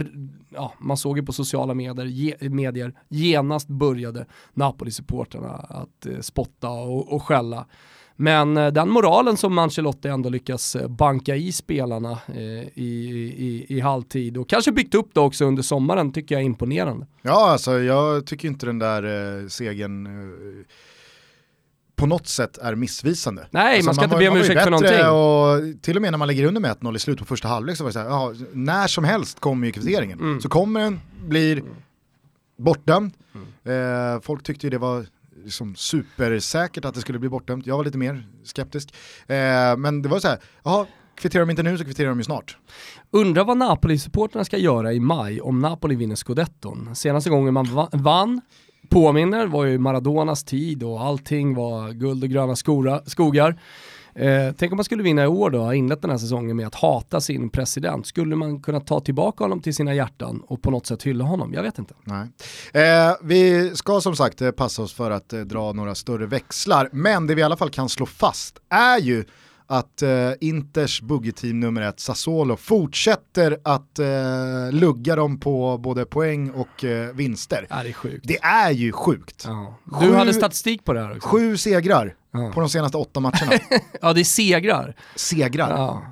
ja, man såg ju på sociala medier, ge, medier genast började Napoli-supporterna att eh, spotta och, och skälla. Men den moralen som Mancelotti ändå lyckas banka i spelarna i, i, i halvtid och kanske byggt upp det också under sommaren tycker jag är imponerande. Ja, alltså jag tycker inte den där eh, segern på något sätt är missvisande. Nej, alltså, man ska man inte be om ursäkt för någonting. Och till och med när man ligger under med 1-0 i slutet på första halvlek så var det så här, ja, när som helst kommer ju kvitteringen. Mm. Så kommer den, blir bortdömd. Mm. Eh, folk tyckte ju det var liksom supersäkert att det skulle bli bortdömt. Jag var lite mer skeptisk. Eh, men det var så här, jaha, kvitterar de inte nu så kvitterar de ju snart. Undrar vad Napoli-supporterna ska göra i maj om Napoli vinner scudetton. Senaste gången man va- vann, påminner, var ju Maradonas tid och allting var guld och gröna skora, skogar. Eh, tänk om man skulle vinna i år då, ha inlett den här säsongen med att hata sin president. Skulle man kunna ta tillbaka honom till sina hjärtan och på något sätt hylla honom? Jag vet inte. Nej. Eh, vi ska som sagt eh, passa oss för att eh, dra några större växlar, men det vi i alla fall kan slå fast är ju att eh, Inters buggeteam nummer ett, Sassuolo, fortsätter att eh, lugga dem på både poäng och eh, vinster. Ja, det är sjukt. Det är ju sjukt. Ja. Sju- Du hade statistik på det här också. Sju segrar Ja. på de senaste åtta matcherna. Ja, det är segrar. segrar. Ja.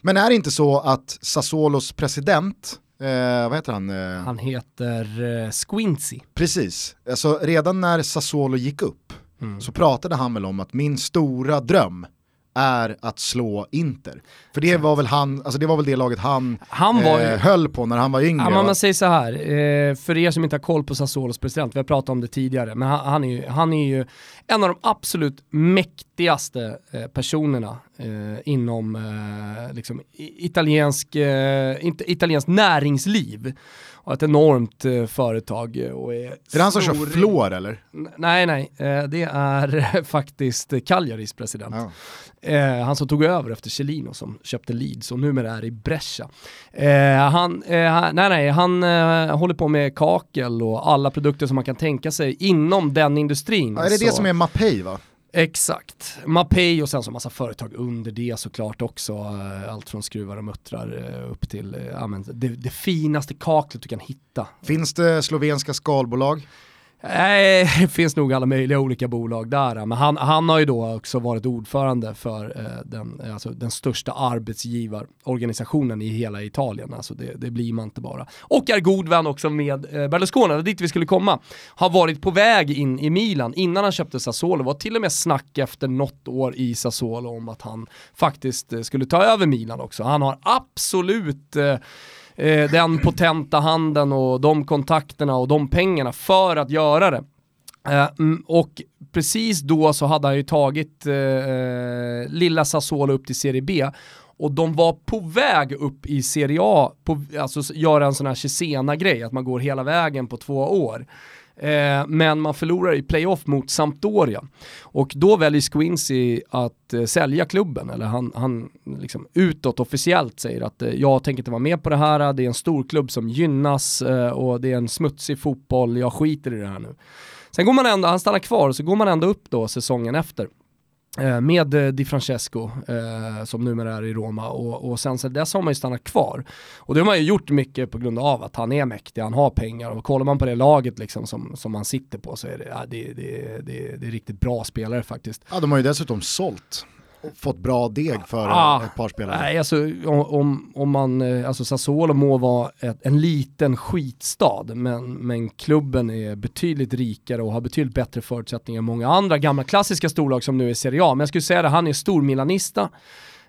Men är det inte så att Sassuolos president, eh, vad heter han? Eh, Han heter eh, Squincy. Precis, alltså redan när Sassuolo gick upp så pratade han väl om att min stora dröm är att slå Inter. För det var väl han, alltså det var väl det laget han, Han var eh, höll på när han var yngre. Ja, men man säger så här, eh, för er som inte har koll på Sassuolos president, vi har pratat om det tidigare, men han, han, är, ju, han är ju en av de absolut mäktigaste eh, personerna eh, inom eh, liksom, italiensk, eh, inte, italienskt näringsliv. Och ett enormt eh, företag. eh, Och är, är det han som kör flår eller? Nej, nej, eh, det är faktiskt Cagliaris president. Ja. Eh, han som tog över efter Chelino som köpte Leeds och numera är i Brescia. Eh, han, eh, nej, nej, han håller på med kakel och alla produkter som man kan tänka sig inom den industrin. Ja, är det Så- det som är Mapei va? Exakt. Mapei och sen så massa företag under det såklart också. Eh, allt från skruvar och muttrar eh, upp till eh, ja, men det, det finaste kaklet du kan hitta. Finns det slovenska skalbolag? Nej, det finns nog alla möjliga olika bolag där. Men han, han har ju då också varit ordförande för eh, den, eh, alltså den största arbetsgivarorganisationen i hela Italien. Alltså det, det blir man inte bara. Och är god vän också med eh, Berlusconi, det dit vi skulle komma. Har varit på väg in i Milan innan han köpte Sassuolo. var till och med snack efter något år i Sassuolo om att han faktiskt eh, skulle ta över Milan också. Han har absolut eh, eh, den potenta handen och de kontakterna och de pengarna för att göra det. Eh, och precis då så hade han ju tagit eh, eh, lilla Sassuolo upp till Serie B och de var på väg upp i Serie A, på, alltså göra en sån här Cesena-grej, att man går hela vägen på två år. Eh, men man förlorar i playoff mot Sampdoria. Och då väljer Squincy att eh, sälja klubben, eller han, han liksom utåt officiellt säger att eh, jag tänker inte vara med på det här, det är en stor klubb som gynnas eh, och det är en smutsig fotboll, jag skiter i det här nu. Sen går man ändå, han stannar kvar, så går man ändå upp då säsongen efter. Eh, med eh, Di Francesco eh, som numera är i Roma och, och sen så dess har man ju stannat kvar. Och det har man ju gjort mycket på grund av att han är mäktig, han har pengar och kollar man på det laget liksom som, som han sitter på så är det, ja, det, det, det, det är riktigt bra spelare faktiskt. Ja, de har ju dessutom sålt fått bra deg för Ah, ett par spelare. Nej, alltså om, om, man, eh, alltså Sassuolo må vara ett, en liten skitstad, men, men klubben är betydligt rikare och har betydligt bättre förutsättningar än många andra gamla klassiska storlag som nu är Serie A. Men jag skulle säga det, han är stor milanista.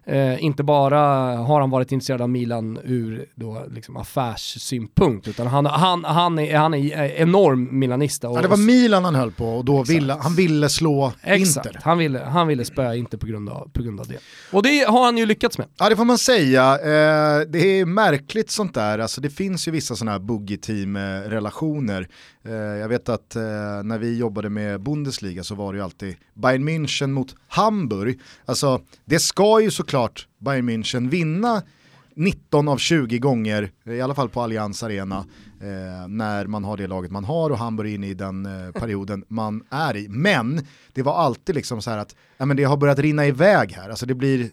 Eh, inte bara har han varit intresserad av Milan ur då, liksom affärssynpunkt, utan han, han, han, är, han är enorm milanista. Och, Ja, det var Milan han höll på och då ville, han ville slå Exakt, Inter. han ville, han ville spöa Inter på grund, av, på grund av det. Och det har han ju lyckats med. Ja det får man säga. Eh, det är märkligt sånt där, alltså, det finns ju vissa sådana här boogie-team-relationer. Eh, jag vet att eh, när vi jobbade med Bundesliga så var det ju alltid Bayern München mot Hamburg. Alltså det ska ju såklart Bayern München vinna 19 av 20 gånger, i alla fall på Allianz Arena, eh, när man har det laget man har och Hamburg är inne i den eh, perioden man är i. Men det var alltid liksom så här att ja, men det har börjat rinna iväg här, alltså det blir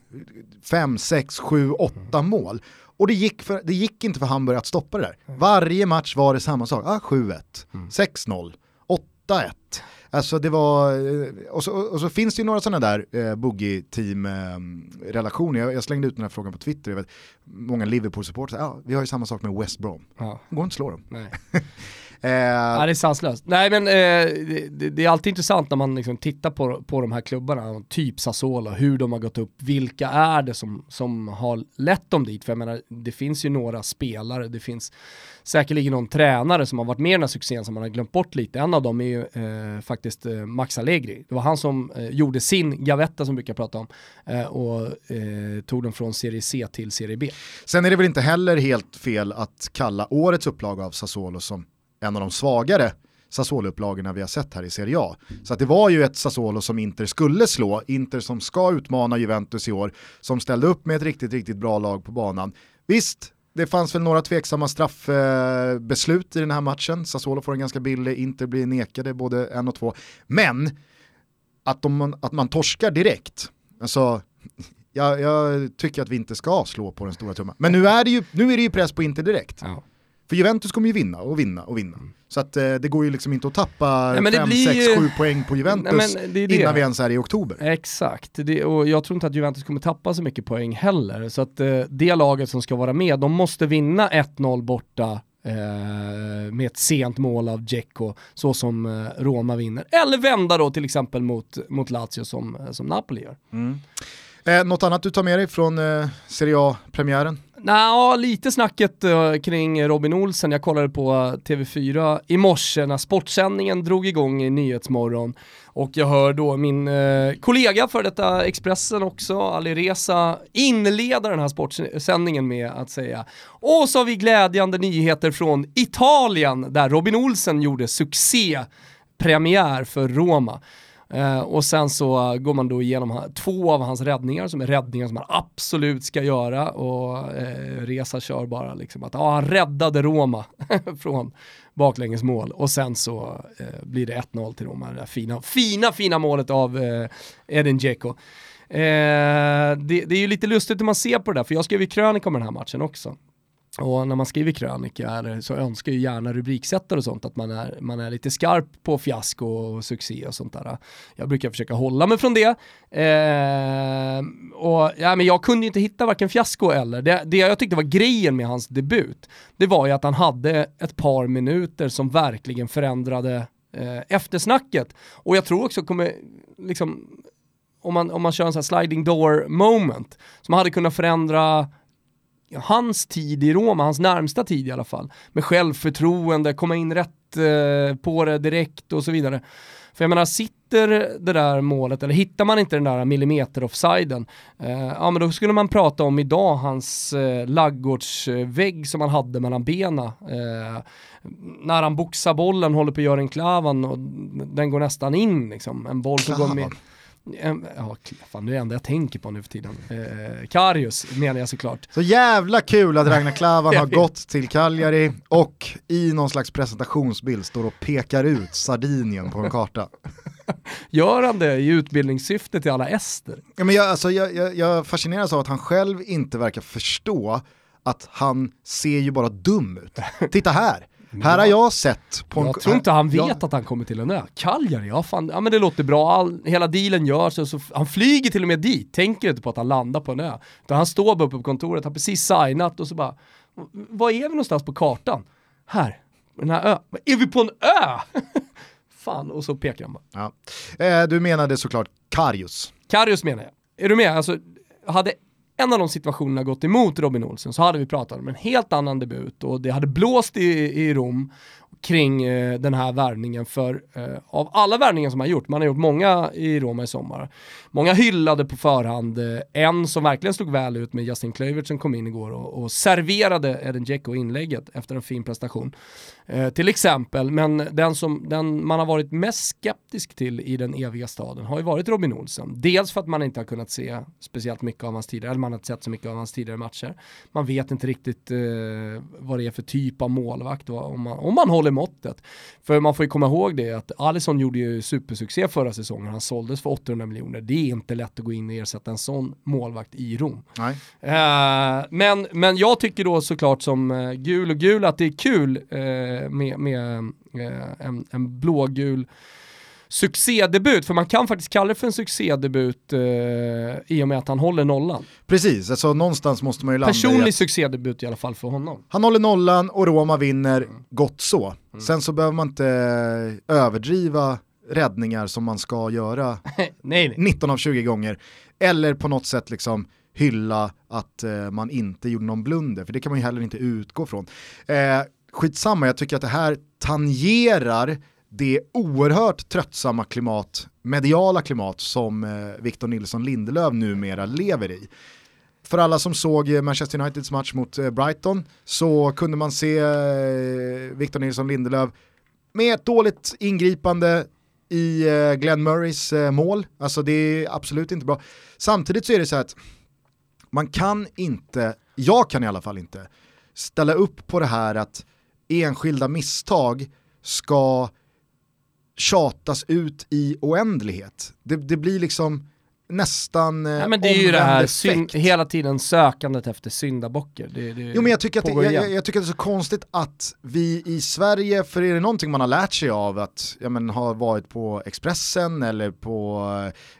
5, 6, 7, 8 mål. Och det gick, för, det gick inte för Hamburg att stoppa det där. Varje match var det samma sak, ah, 7-1, 6-0, 8-1. Alltså det var, eh, och så, och så finns det ju några sådana där eh, boogie-team-relationer. jag, jag slängde ut den här frågan på Twitter, jag vet, många Liverpool-supportrar, ja vi har ju samma sak med West Brom. Ja, går inte att slå dem. Eh, Ja, det är sanslöst. Nej men eh, det, det är alltid intressant när man liksom tittar på, på de här klubbarna, typ Sassuolo, hur de har gått upp, vilka är det som, som har lett dem dit? För jag menar, det finns ju några spelare, det finns säkerligen någon tränare som har varit med i den här succén som man har glömt bort lite. En av dem är ju eh, faktiskt eh, Max Allegri. Det var han som eh, gjorde sin gavetta som vi brukar prata om eh, och tog den från Serie C till Serie B. Sen är det väl inte heller helt fel att kalla årets upplaga av Sassuolo som en av de svagare Sassuolo-upplagorna vi har sett här i Serie A. Så att det var ju ett Sassuolo som Inter skulle slå, Inter som ska utmana Juventus i år, som ställde upp med ett riktigt, riktigt bra lag på banan. Visst, det fanns väl några tveksamma straffbeslut i den här matchen. Sassuolo får en ganska billig, Inter blir nekade både en och två. Men att, de, att man torskar direkt, alltså jag, jag, tycker att vi inte ska slå på den stora tummen. Men nu är det ju, nu är det ju press på Inter direkt. Ja. För Juventus kommer ju vinna och vinna och vinna. Så att eh, det går ju liksom inte att tappa Nej, men det 5, blir 6, ju- 7 poäng på Juventus Nej, men det är det. innan vi ens är i oktober. Exakt, det, och jag tror inte att Juventus kommer tappa så mycket poäng heller. Så att eh, det laget som ska vara med, de måste vinna 1-0 borta eh, med ett sent mål av Dzeko, så som eh, Roma vinner. Eller vända då till exempel mot, mot Lazio som, eh, som Napoli gör. Eh, något annat du tar med dig från eh, Serie A-premiären? Nja, lite snacket uh, kring Robin Olsen. Jag kollade på TV4 i morse när sportsändningen drog igång i Nyhetsmorgon och jag hör då min uh, kollega för detta Expressen också, Ali Reza, inleda den här sportsändningen med att säga och så har vi glädjande nyheter från Italien där Robin Olsen gjorde succé premiär för Roma. Eh, och sen så går man då igenom två av hans räddningar som är räddningar som han absolut ska göra och eh, Resa kör bara liksom att ah, han räddade Roma från baklängesmål och sen så eh, blir det 1-0 till Roma, det där fina, fina, fina målet av eh, Edin Dzeko. Eh, det, det är ju lite lustigt hur man ser på det där, för jag skrev ju krönika om den här matchen också. Och när man skriver krönika så önskar ju gärna rubriksättare och sånt att man är, man är lite skarp på fiasko och succé och sånt där. Jag brukar försöka hålla mig från det. Eh, och, ja, men jag kunde ju inte hitta varken fiasko eller, det, det jag tyckte var grejen med hans debut, det var ju att han hade ett par minuter som verkligen förändrade eh, eftersnacket. Och jag tror också kommer, liksom, om man, om man kör en sån här sliding door moment, som hade kunnat förändra hans tid i Roma, hans närmsta tid i alla fall, med självförtroende, komma in rätt eh, på det direkt och så vidare. För jag menar, sitter det där målet, eller hittar man inte den där millimeter offsiden, eh, ja men då skulle man prata om idag hans eh, laggårdsvägg som han hade mellan benen. Eh, när han boxar bollen, håller på att göra en klavan och den går nästan in liksom. En boll som går med... Ja, fan, det är det enda jag tänker på nu för tiden. Eh, Karius menar jag såklart. Så jävla kul att Ragnar Klavan har gått till Cagliari och i någon slags presentationsbild står och pekar ut Sardinien på en karta. Gör han det i utbildningssyfte till alla ester? Ja, men jag, alltså, jag, jag, jag fascineras av att han själv inte verkar förstå att han ser ju bara dum ut. Titta här, här har jag sett på en... Jag tror inte han vet Ja, att han kommer till en ö. Cagliari, ja fan, ja men det låter bra, All, hela dealen görs, och så, han flyger till och med dit, tänker inte på att han landar på en ö. Utan han står bara uppe på kontoret, har precis signat och så bara, var är vi någonstans på kartan? Här, den här ön. Är vi på en ö? fan, och så pekar han bara. ja. eh, du menade såklart Karius. Karius menar jag. Är du med? Alltså, hade en av de situationerna gått emot Robin Olsen så hade vi pratat om en helt annan debut och det hade blåst i, i Rom kring eh, den här värvningen för eh, av alla värvningar som man gjort, man har gjort många i Roma i sommar, många hyllade på förhand, eh, en som verkligen slog väl ut med Justin Kluivert som kom in igår och, och serverade Edin Dzeko inlägget efter en fin prestation. Eh, till exempel, men den som den man har varit mest skeptisk till i den eviga staden har ju varit Robin Olsen. Dels för att man inte har kunnat se speciellt mycket av hans tidigare, eller man har inte sett så mycket av hans tidigare matcher. Man vet inte riktigt eh, vad det är för typ av målvakt och om man, om man håller måttet. För man får ju komma ihåg det att Alisson gjorde ju supersuccé förra säsongen, han såldes för 800 miljoner. Det är inte lätt att gå in och ersätta en sån målvakt i Rom. Nej. Eh, men, men jag tycker då såklart som uh, gul och gul att det är kul eh, med, med eh, en, en blågul succédebut, för man kan faktiskt kalla det för en succédebut eh, i och med att han håller nollan. Precis, alltså någonstans måste man ju landa Personlig i succédebut i alla fall för honom. Han håller nollan och Roma vinner, mm. gott så. Mm. Sen så behöver man inte överdriva räddningar som man ska göra nej, nej. 19 av 20 gånger. Eller på något sätt liksom hylla att eh, man inte gjorde någon blunder, för det kan man ju heller inte utgå från. Eh, skitsamma, jag tycker att det här tangerar det oerhört tröttsamma klimat, mediala klimat som eh, Victor Nilsson Lindelöf numera lever i. För alla som såg eh, Manchester Uniteds match mot eh, Brighton så kunde man se eh, Victor Nilsson Lindelöf med ett dåligt ingripande i eh, Glenn Murrays eh, mål. Alltså det är absolut inte bra. Samtidigt så är det så att man kan inte, jag kan i alla fall inte, ställa upp på det här att enskilda misstag ska tjatas ut i oändlighet. Det, det blir liksom nästan eh, Nej, men Det är ju det här syn, hela tiden sökandet efter syndabocker. Det, det jo men jag tycker, att det, jag, jag, tycker att det är så konstigt att vi i Sverige, för är det någonting man har lärt sig av att ja, men, ha varit på Expressen eller på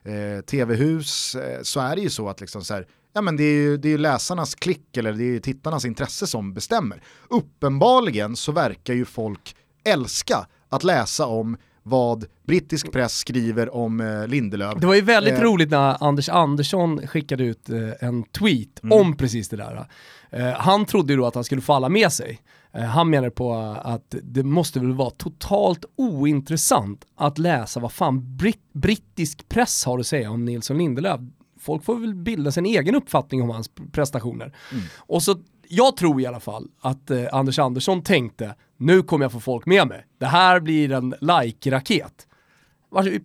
eh, TV-hus eh, så är det ju så att liksom så här, ja, men det är ju det är läsarnas klick eller det är tittarnas intresse som bestämmer. Uppenbarligen så verkar ju folk älska att läsa om vad brittisk press skriver om eh, Lindelöf. Det var ju väldigt eh. roligt när Anders Andersson skickade ut eh, en tweet mm. om precis det där. Eh, han trodde ju då att han skulle få alla med sig. Eh, han menar på att det måste väl vara totalt ointressant att läsa vad fan britt brittisk press har att säga om Nilsson Lindelöf. Folk får väl bilda sin egen uppfattning om hans prestationer. Mm. Och så jag tror i alla fall att eh, Anders Andersson tänkte, nu kommer jag få folk med mig. Det här blir en like-raket.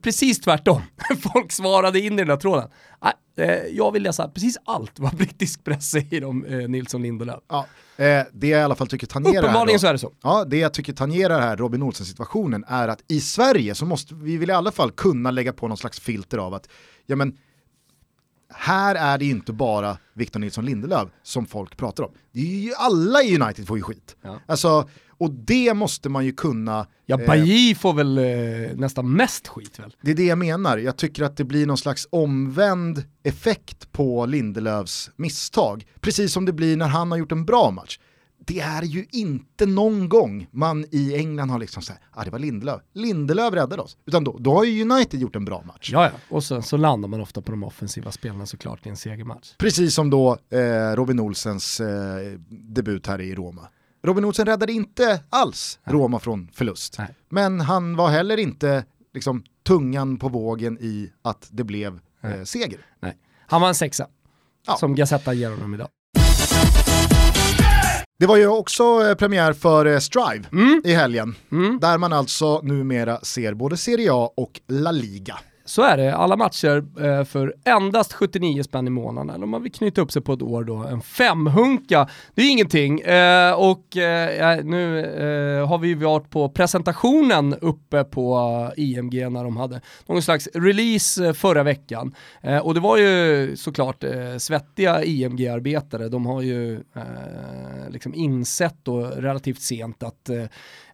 Precis tvärtom. Folk svarade in i den där tråden. Eh, jag vill läsa precis allt vad brittisk press säger om eh, Nilsson Lindelöf. Ja, eh, det jag i alla fall tycker tangerar Uppenbarligen här, så är det så. Ja, det jag tycker tangerar här Robin Olsen-situationen är att i Sverige så måste vi vill i alla fall kunna lägga på någon slags filter av att ja, men, här är det inte bara Victor Nilsson Lindelöf som folk pratar om. Det är ju alla i United får ju skit. Ja. Alltså, och det måste man ju kunna... Ja, Bailly eh, får väl eh, nästan mest skit väl? Det är det jag menar, jag tycker att det blir någon slags omvänd effekt på Lindelöfs misstag. Precis som det blir när han har gjort en bra match det är ju inte någon gång man i England har liksom såhär, ah, det var Lindelöf, Lindelöf räddade oss. Utan då, då har ju United gjort en bra match. Ja, ja. och sen så landar man ofta på de offensiva spelarna såklart i en segermatch. Precis som då eh, Robin Olsens eh, debut här i Roma. Robin Olsen räddade inte alls Nej. Roma från förlust. Nej. Men han var heller inte liksom, tungan på vågen i att det blev eh, seger. Nej. Han var en sexa, ja. som Gazetta ger honom idag. Det var ju också eh, premiär för eh, Strive mm. i helgen, mm. där man alltså numera ser både Serie A och La Liga. Så är det, alla matcher eh, för endast 79 spänn i månaden. Eller om man vill knyta upp sig på ett år då, en femhunka. Det är ingenting. Eh, och eh, nu har vi varit på presentationen uppe på IMG när de hade någon slags release förra veckan. Och det var ju såklart svettiga IMG-arbetare. De har ju liksom insett då relativt sent att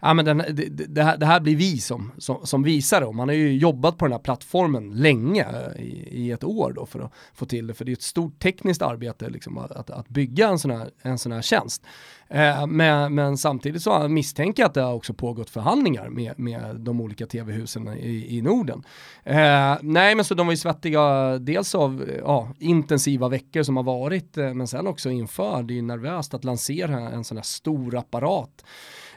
ja, men den, det, det, här, det, här, blir vi som, som, som visar det. Man har ju jobbat på den här plattformen länge, i, i, ett år då för att få till det. För det är ett stort tekniskt arbete liksom, att, att bygga en sån här, en sån här tjänst. Eh, men, men, samtidigt så misstänker jag att det har också pågått förhandlingar med, med de olika tv-husen i, i Norden. Eh, nej men så de var ju svettiga dels av ja, intensiva veckor som har varit eh, men sen också inför, det är ju nervöst att lansera en sån här stor apparat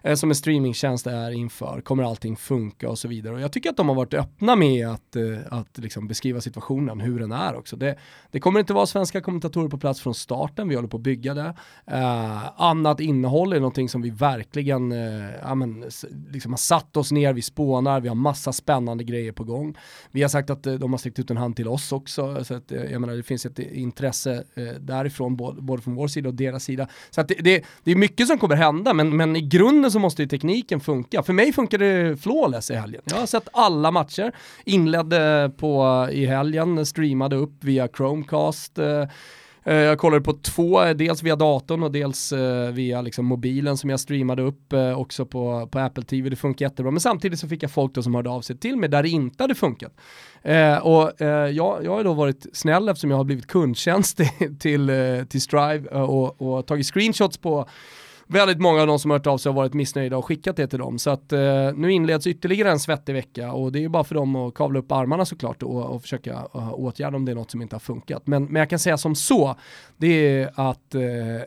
eh, som en streamingtjänst är inför, kommer allting funka och så vidare. Och jag tycker att de har varit öppna med att, eh, att liksom beskriva situationen, hur den är också. Det, det, kommer inte vara svenska kommentatorer på plats från starten, vi håller på att bygga det. Eh, annat innehåll är någonting som vi verkligen eh, ja, men, liksom har satt oss ner, vi spånar, vi har massa spännande grejer på gång. Vi har sagt att eh, de har sträckt ut en hand till oss också, så att, eh, jag menar, det finns ett intresse eh, därifrån, både, både från vår sida och deras sida. Så att det, det, det är mycket som kommer hända, men, men i grunden så måste ju tekniken funka. För mig funkade det flawless i helgen. Jag har sett alla matcher, inledde på, i helgen, streamade upp via Chromecast, eh, eh, jag kollade på två, dels via datorn och dels eh, via liksom mobilen som jag streamade upp också på, på Apple TV. Det funkar jättebra. Men samtidigt så fick jag folk då som hörde av sig till mig där det inte hade funkat. och jag, jag har då varit snäll eftersom jag har blivit kundtjänst till, till, till Strive och, och tagit screenshots på väldigt många av de som har hört av sig har varit missnöjda och skickat det till dem. Så att eh, nu inleds ytterligare en svettig vecka och det är ju bara för dem att kavla upp armarna såklart och, och försöka uh, åtgärda om det är något som inte har funkat. Men, men jag kan säga som så, det är att eh,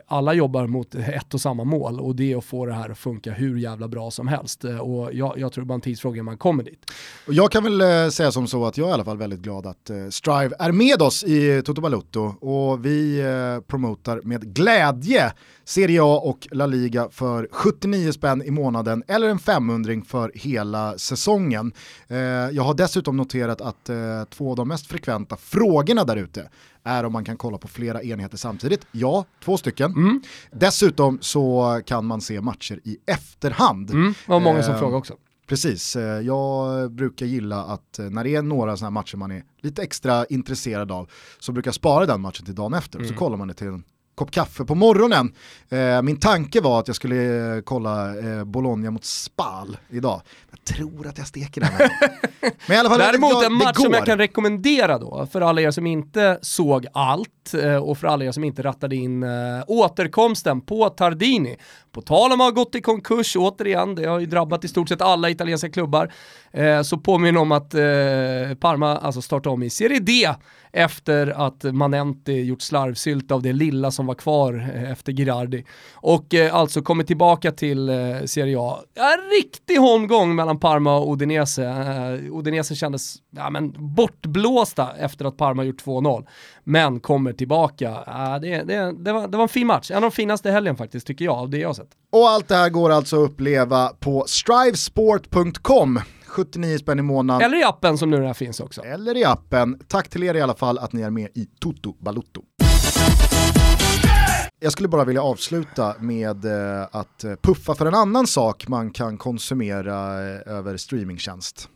alla jobbar mot ett och samma mål och det är att få det här att funka hur jävla bra som helst. Eh, och jag, jag tror det är bara en tidsfråga man kommer dit. Och jag kan väl eh, säga som så att jag är i alla fall väldigt glad att eh, Strive är med oss i Toto Balutto och vi eh, promotar med glädje Serie A och La Liga för 79 spänn i månaden eller en 500 för hela säsongen. Eh, jag har dessutom noterat att eh, två av de mest frekventa frågorna där ute är om man kan kolla på flera enheter samtidigt. Ja, två stycken. Mm. Dessutom så kan man se matcher i efterhand. Mm, det var många som eh, frågade också. Precis, eh, jag brukar gilla att eh, när det är några sådana matcher man är lite extra intresserad av så brukar jag spara den matchen till dagen efter mm. och så mm. kollar man det till en kopp kaffe på morgonen. Eh, min tanke var att jag skulle eh, kolla eh, Bologna mot Spal idag. Jag tror att jag steker den. Men i alla fall, Däremot en match som jag kan rekommendera då, för alla er som inte såg allt eh, och för alla er som inte rattade in eh, återkomsten på Tardini. På tal om att ha gått i konkurs, återigen, det har ju drabbat i stort sett alla italienska klubbar, eh, så påminner om att Parma alltså startade om i Serie D efter att Manenti gjort slarvsylt av det lilla som var kvar eh, efter Girardi. Och eh, alltså kommit tillbaka till eh, Serie A. En riktig holmgång mellan Parma och Udinese. Udinese kändes ja, men bortblåsta efter att Parma gjort 2-0. Men kommer tillbaka. Det, det, det, var, det var en fin match. En av de finaste helgen faktiskt tycker jag, av det jag har sett. Och allt det här går alltså att uppleva på strivesport.com. 79 spänn i månaden. Eller i appen som nu här finns också. Eller i appen. Tack till er i alla fall att ni är med i Toto Balutto. Jag skulle bara vilja avsluta med eh, att puffa för en annan sak man kan konsumera eh, över streamingtjänst.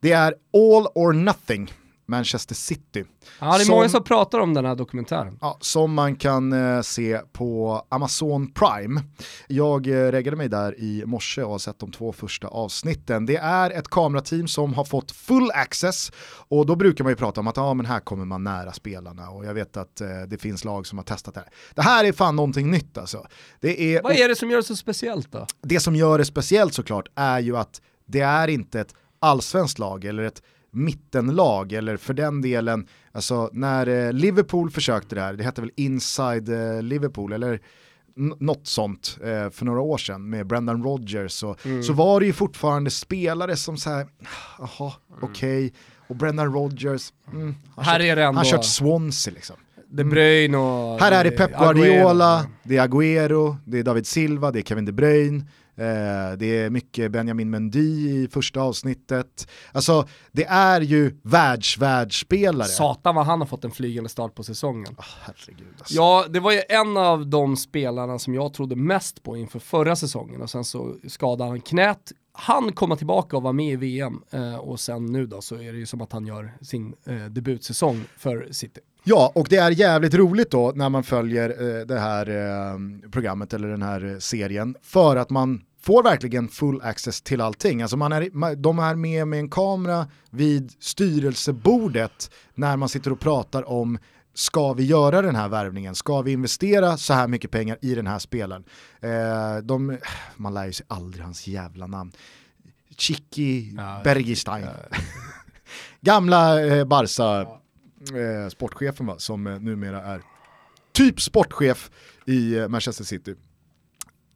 Det är All or Nothing Manchester City. Ja, det är som, många som pratar om den här dokumentären. Ja, som man kan eh, se på Amazon Prime. Jag eh, reggade mig där i morse och har sett de två första avsnitten. Det är ett kamerateam som har fått full access och då brukar man ju prata om att ah, men här kommer man nära spelarna och jag vet att eh, det finns lag som har testat det här. Det här är fan någonting nytt alltså. Det är, Vad är det som gör det så speciellt då? Det som gör det speciellt såklart är ju att det är inte ett allsvenskt lag eller ett mittenlag eller för den delen, alltså när eh, Liverpool försökte det här, det hette väl Inside eh, Liverpool eller något sånt eh, för några år sedan med Brendan Rodgers och, mm. så var det ju fortfarande spelare som så här, jaha, mm. okej, okay. och Brendan Rodgers, mm, han, här kört, är det ändå... han kört Swansea liksom. De Bruyne och... Här är det Pep Guardiola, Aguero. det är Agüero, det är David Silva, det är Kevin De Bruyne, det är mycket Benjamin Mendy i första avsnittet. Alltså det är ju världsvärldsspelare. Satan vad han har fått en flygande start på säsongen. Oh, herregud, alltså. Ja, det var ju en av de spelarna som jag trodde mest på inför förra säsongen och sen så skadade han knät han komma tillbaka och vara med i VM eh, och sen nu då så är det ju som att han gör sin eh, debutsäsong för City. Ja, och det är jävligt roligt då när man följer eh, det här eh, programmet eller den här eh, serien för att man får verkligen full access till allting. Alltså man är, de är med med en kamera vid styrelsebordet när man sitter och pratar om ska vi göra den här värvningen? Ska vi investera så här mycket pengar i den här spelaren? Eh, de, man lär ju sig aldrig hans jävla namn. Chicky ja, Bergistein. Ja. Gamla eh, Barca eh, sportchefen va, som eh, numera är typ sportchef i eh, Manchester City.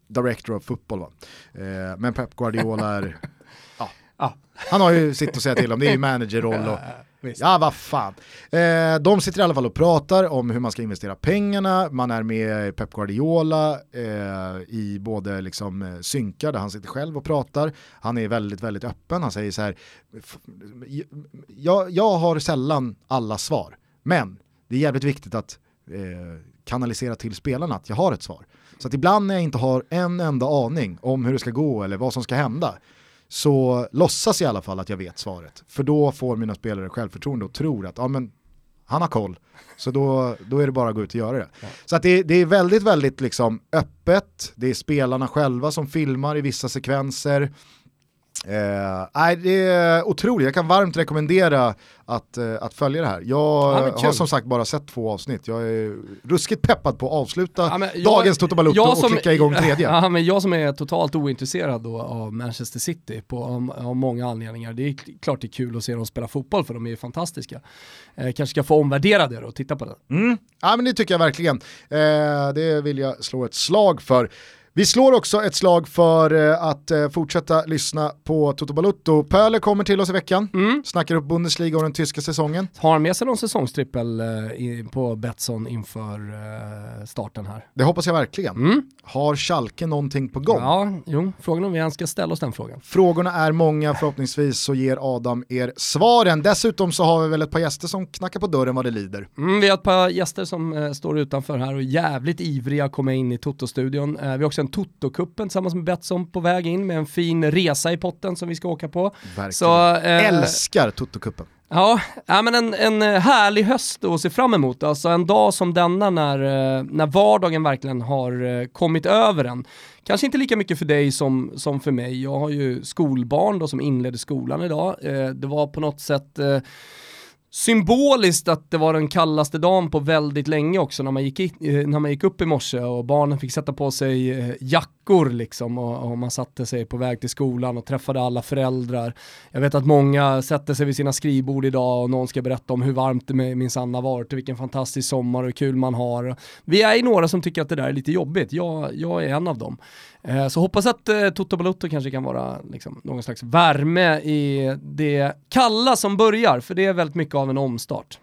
Director of football va. Eh, men Pep Guardiola är, ja, ah. han har ju sitt att säga till om, det är ju managerroll och Visst. Ja, vad fan. Eh, de sitter i alla fall och pratar om hur man ska investera pengarna, man är med Pep Guardiola eh, i både liksom eh, synkar där han sitter själv och pratar. Han är väldigt, väldigt öppen, han säger så här, jag, jag har sällan alla svar, men det är jävligt viktigt att eh, kanalisera till spelarna att jag har ett svar. Så att ibland när jag inte har en enda aning om hur det ska gå eller vad som ska hända, så låtsas i alla fall att jag vet svaret. För då får mina spelare självförtroende och tror att ja, men, han har koll. Så då, då är det bara att gå ut och göra det. Ja. Så att det, det, är väldigt, väldigt liksom öppet, det är spelarna själva som filmar i vissa sekvenser. Eh, det är otroligt, jag kan varmt rekommendera att, eh, att följa det här. Jag ja, har som sagt bara sett två avsnitt, jag är ruskigt peppad på att avsluta ja, jag, dagens Toto Balotto och klicka igång tredje. Ja, men jag som är totalt ointresserad då av Manchester City på, av, av, många anledningar, det är klart det är kul att se dem spela fotboll för de är ju fantastiska. Eh, kanske ska få omvärdera det då och titta på det. Mm. Ja men det tycker jag verkligen. Eh, det vill jag slå ett slag för. Vi slår också ett slag för eh, att eh, fortsätta lyssna på Toto Balutto. Pöler kommer till oss i veckan, mm. snackar upp Bundesliga och den tyska säsongen. Har han med sig någon säsongstrippel eh, på Betsson inför starten här? Det hoppas jag verkligen. Mm. Har Schalke någonting på gång? Ja, jo, frågan om vi ens ska ställa oss den frågan. Frågorna är många, förhoppningsvis så ger Adam er svaren. Dessutom så har vi väl ett par gäster som knackar på dörren vad det lider. Mm, vi har ett par gäster som eh, står utanför här och jävligt ivriga att komma in i Toto-studion. Eh, vi har också en Toto-kuppen tillsammans med Betsson på väg in med en fin resa i potten som vi ska åka på. Verkligen. Så, eh, Älskar Toto-kuppen. Ja, ja men en, en eh, härlig höst att se fram emot. Alltså en dag som denna när, eh, när vardagen verkligen har kommit över en. Kanske inte lika mycket för dig som, som för mig. Jag har ju skolbarn då som inledde skolan idag. Det var på något sätt symboliskt att det var den kallaste dagen på väldigt länge också när man gick, i, eh, när man gick upp i morse och barnen fick sätta på sig eh, jackor liksom och, och, man satte sig på väg till skolan och träffade alla föräldrar. Jag vet att många sätter sig vid sina skrivbord idag och någon ska berätta om hur varmt det minsann har varit och vilken fantastisk sommar och hur kul man har. Vi är ju några som tycker att det där är lite jobbigt, jag, jag är en av dem. Eh, så hoppas att eh, Toto Balotto kanske kan vara liksom, någon slags värme i det kalla som börjar, för det är väldigt mycket av en omstart.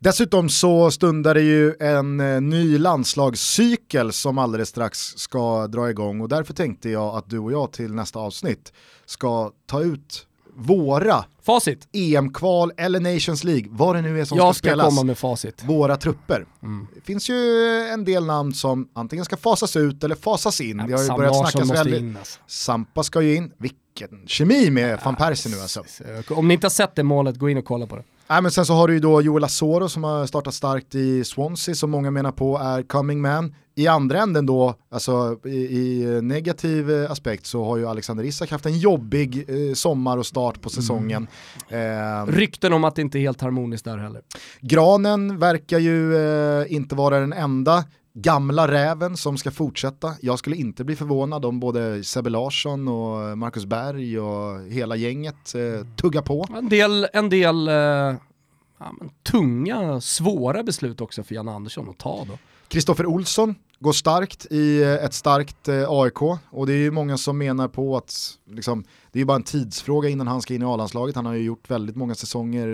Dessutom så stundar det ju en eh, ny landslagscykel som alldeles strax ska dra igång och därför tänkte jag att du och jag till nästa avsnitt ska ta ut våra facit. EM-kval eller Nations League, vad det nu är som jag ska, spelas. komma med facit. Våra trupper. Mm. Det finns ju en del namn som antingen ska fasas ut eller fasas in. Ja, det har ju börjat snackas väldigt. In, alltså. Sampa ska ju in. Vilken kemi med van Persie nu alltså. Om ni inte har sett det målet, gå in och kolla på det. Nej, men sen så har du ju då Joel Asoro som har startat starkt i Swansea som många menar på är coming man. I andra änden då, alltså i, i negativ eh, aspekt så har ju Alexander Isak haft en jobbig eh, sommar och start på säsongen. Mm. Eh, Rykten om att det inte är helt harmoniskt där heller. Granen verkar ju eh, inte vara den enda gamla räven som ska fortsätta. Jag skulle inte bli förvånad om både Sebbe Larsson och Marcus Berg och hela gänget eh, tuggar på. En del, en del eh, ja, tunga, svåra beslut också för Jan Andersson att ta då. Kristoffer Olsson går starkt i eh, ett starkt eh, AIK och det är ju många som menar på att liksom, det är bara en tidsfråga innan han ska in i A-landslaget. Han har ju gjort väldigt många säsonger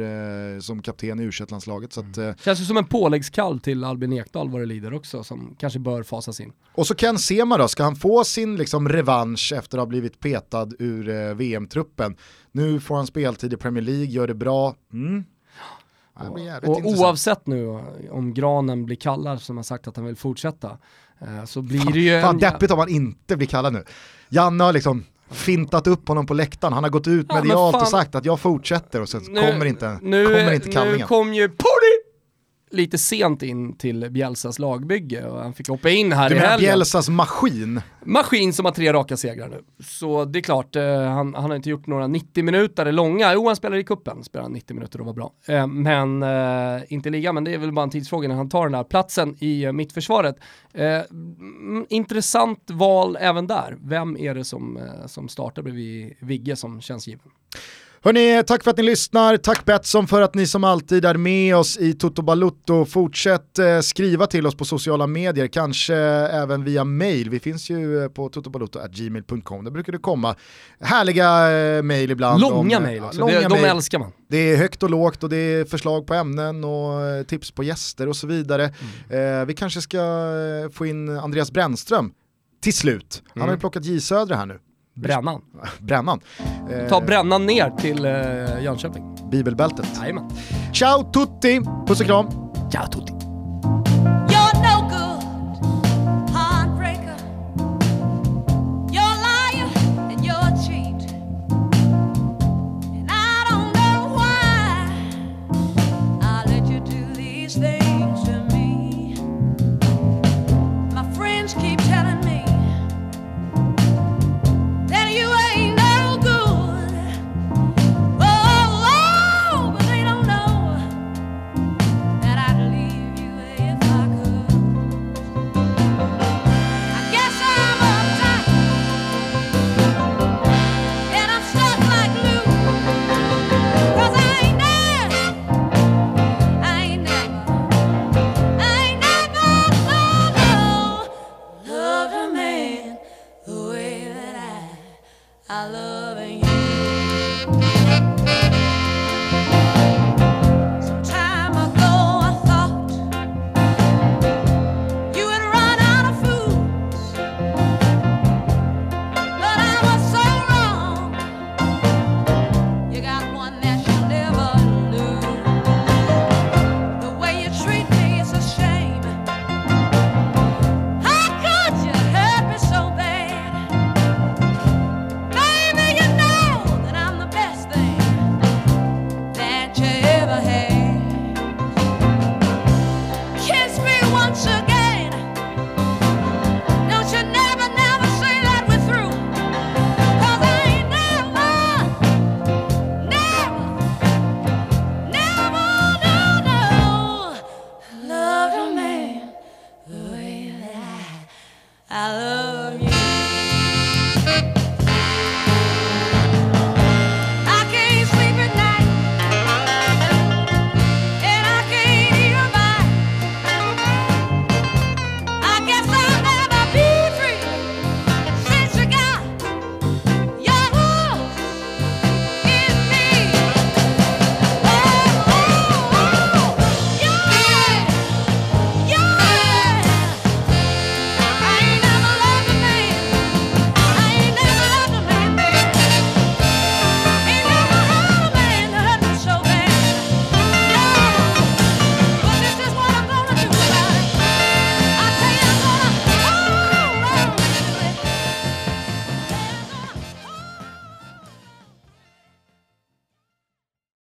eh, som kapten i u landslaget mm. eh, Känns ju som en påläggskall till Albin Ekdal vad det lider också som kanske bör fasas in. Och så Ken Sema då, ska han få sin liksom, revansch efter att ha blivit petad ur eh, VM-truppen? Nu får han speltid i Premier League, gör det bra. Mm. Och, och oavsett nu om Granen blir kallad som har sagt att han vill fortsätta eh, så blir det ju... Fan en... deppigt om han inte blir kallad nu. Janne har liksom fintat upp honom på läktaren, han har gått ut ja, medialt och sagt att jag fortsätter och sen nu, kommer inte, nu, kommer inte kallningen. Nu kom ju Poli lite sent in till Bjälsas lagbygge och han fick hoppa in här du i helgen. Bjälsas maskin? Maskin som har tre raka segrar nu. Så det är klart, eh, han, han, har inte gjort några 90 minuter långa, jo han spelar i kuppen, spelar 90 minuter och var bra. Eh, men eh, inte liga, men det är väl bara en tidsfråga när han tar den här platsen i eh, mittförsvaret. Eh, intressant val även där. Vem är det som, eh, som startar bredvid Vigge som känns given? Hörni, tack för att ni lyssnar. Tack Betsson för att ni som alltid är med oss i Toto Balutto. Fortsätt eh, skriva till oss på sociala medier, kanske även via mail. Vi finns ju eh, på totobalutto.gmail.com. Där brukar det komma härliga eh, mail ibland. Långa mail också, långa det, de mail. älskar man. Det är högt och lågt och det är förslag på ämnen och eh, tips på gäster och så vidare. Mm. Eh, vi kanske ska eh, få in Andreas Brännström till slut. Han mm. har ju plockat J Södra här nu. Brännan. Brännan. Ta brännan ner till uh, Jönköping. Bibelbältet. Jajamän. Ciao tutti, puss och kram. Ciao tutti.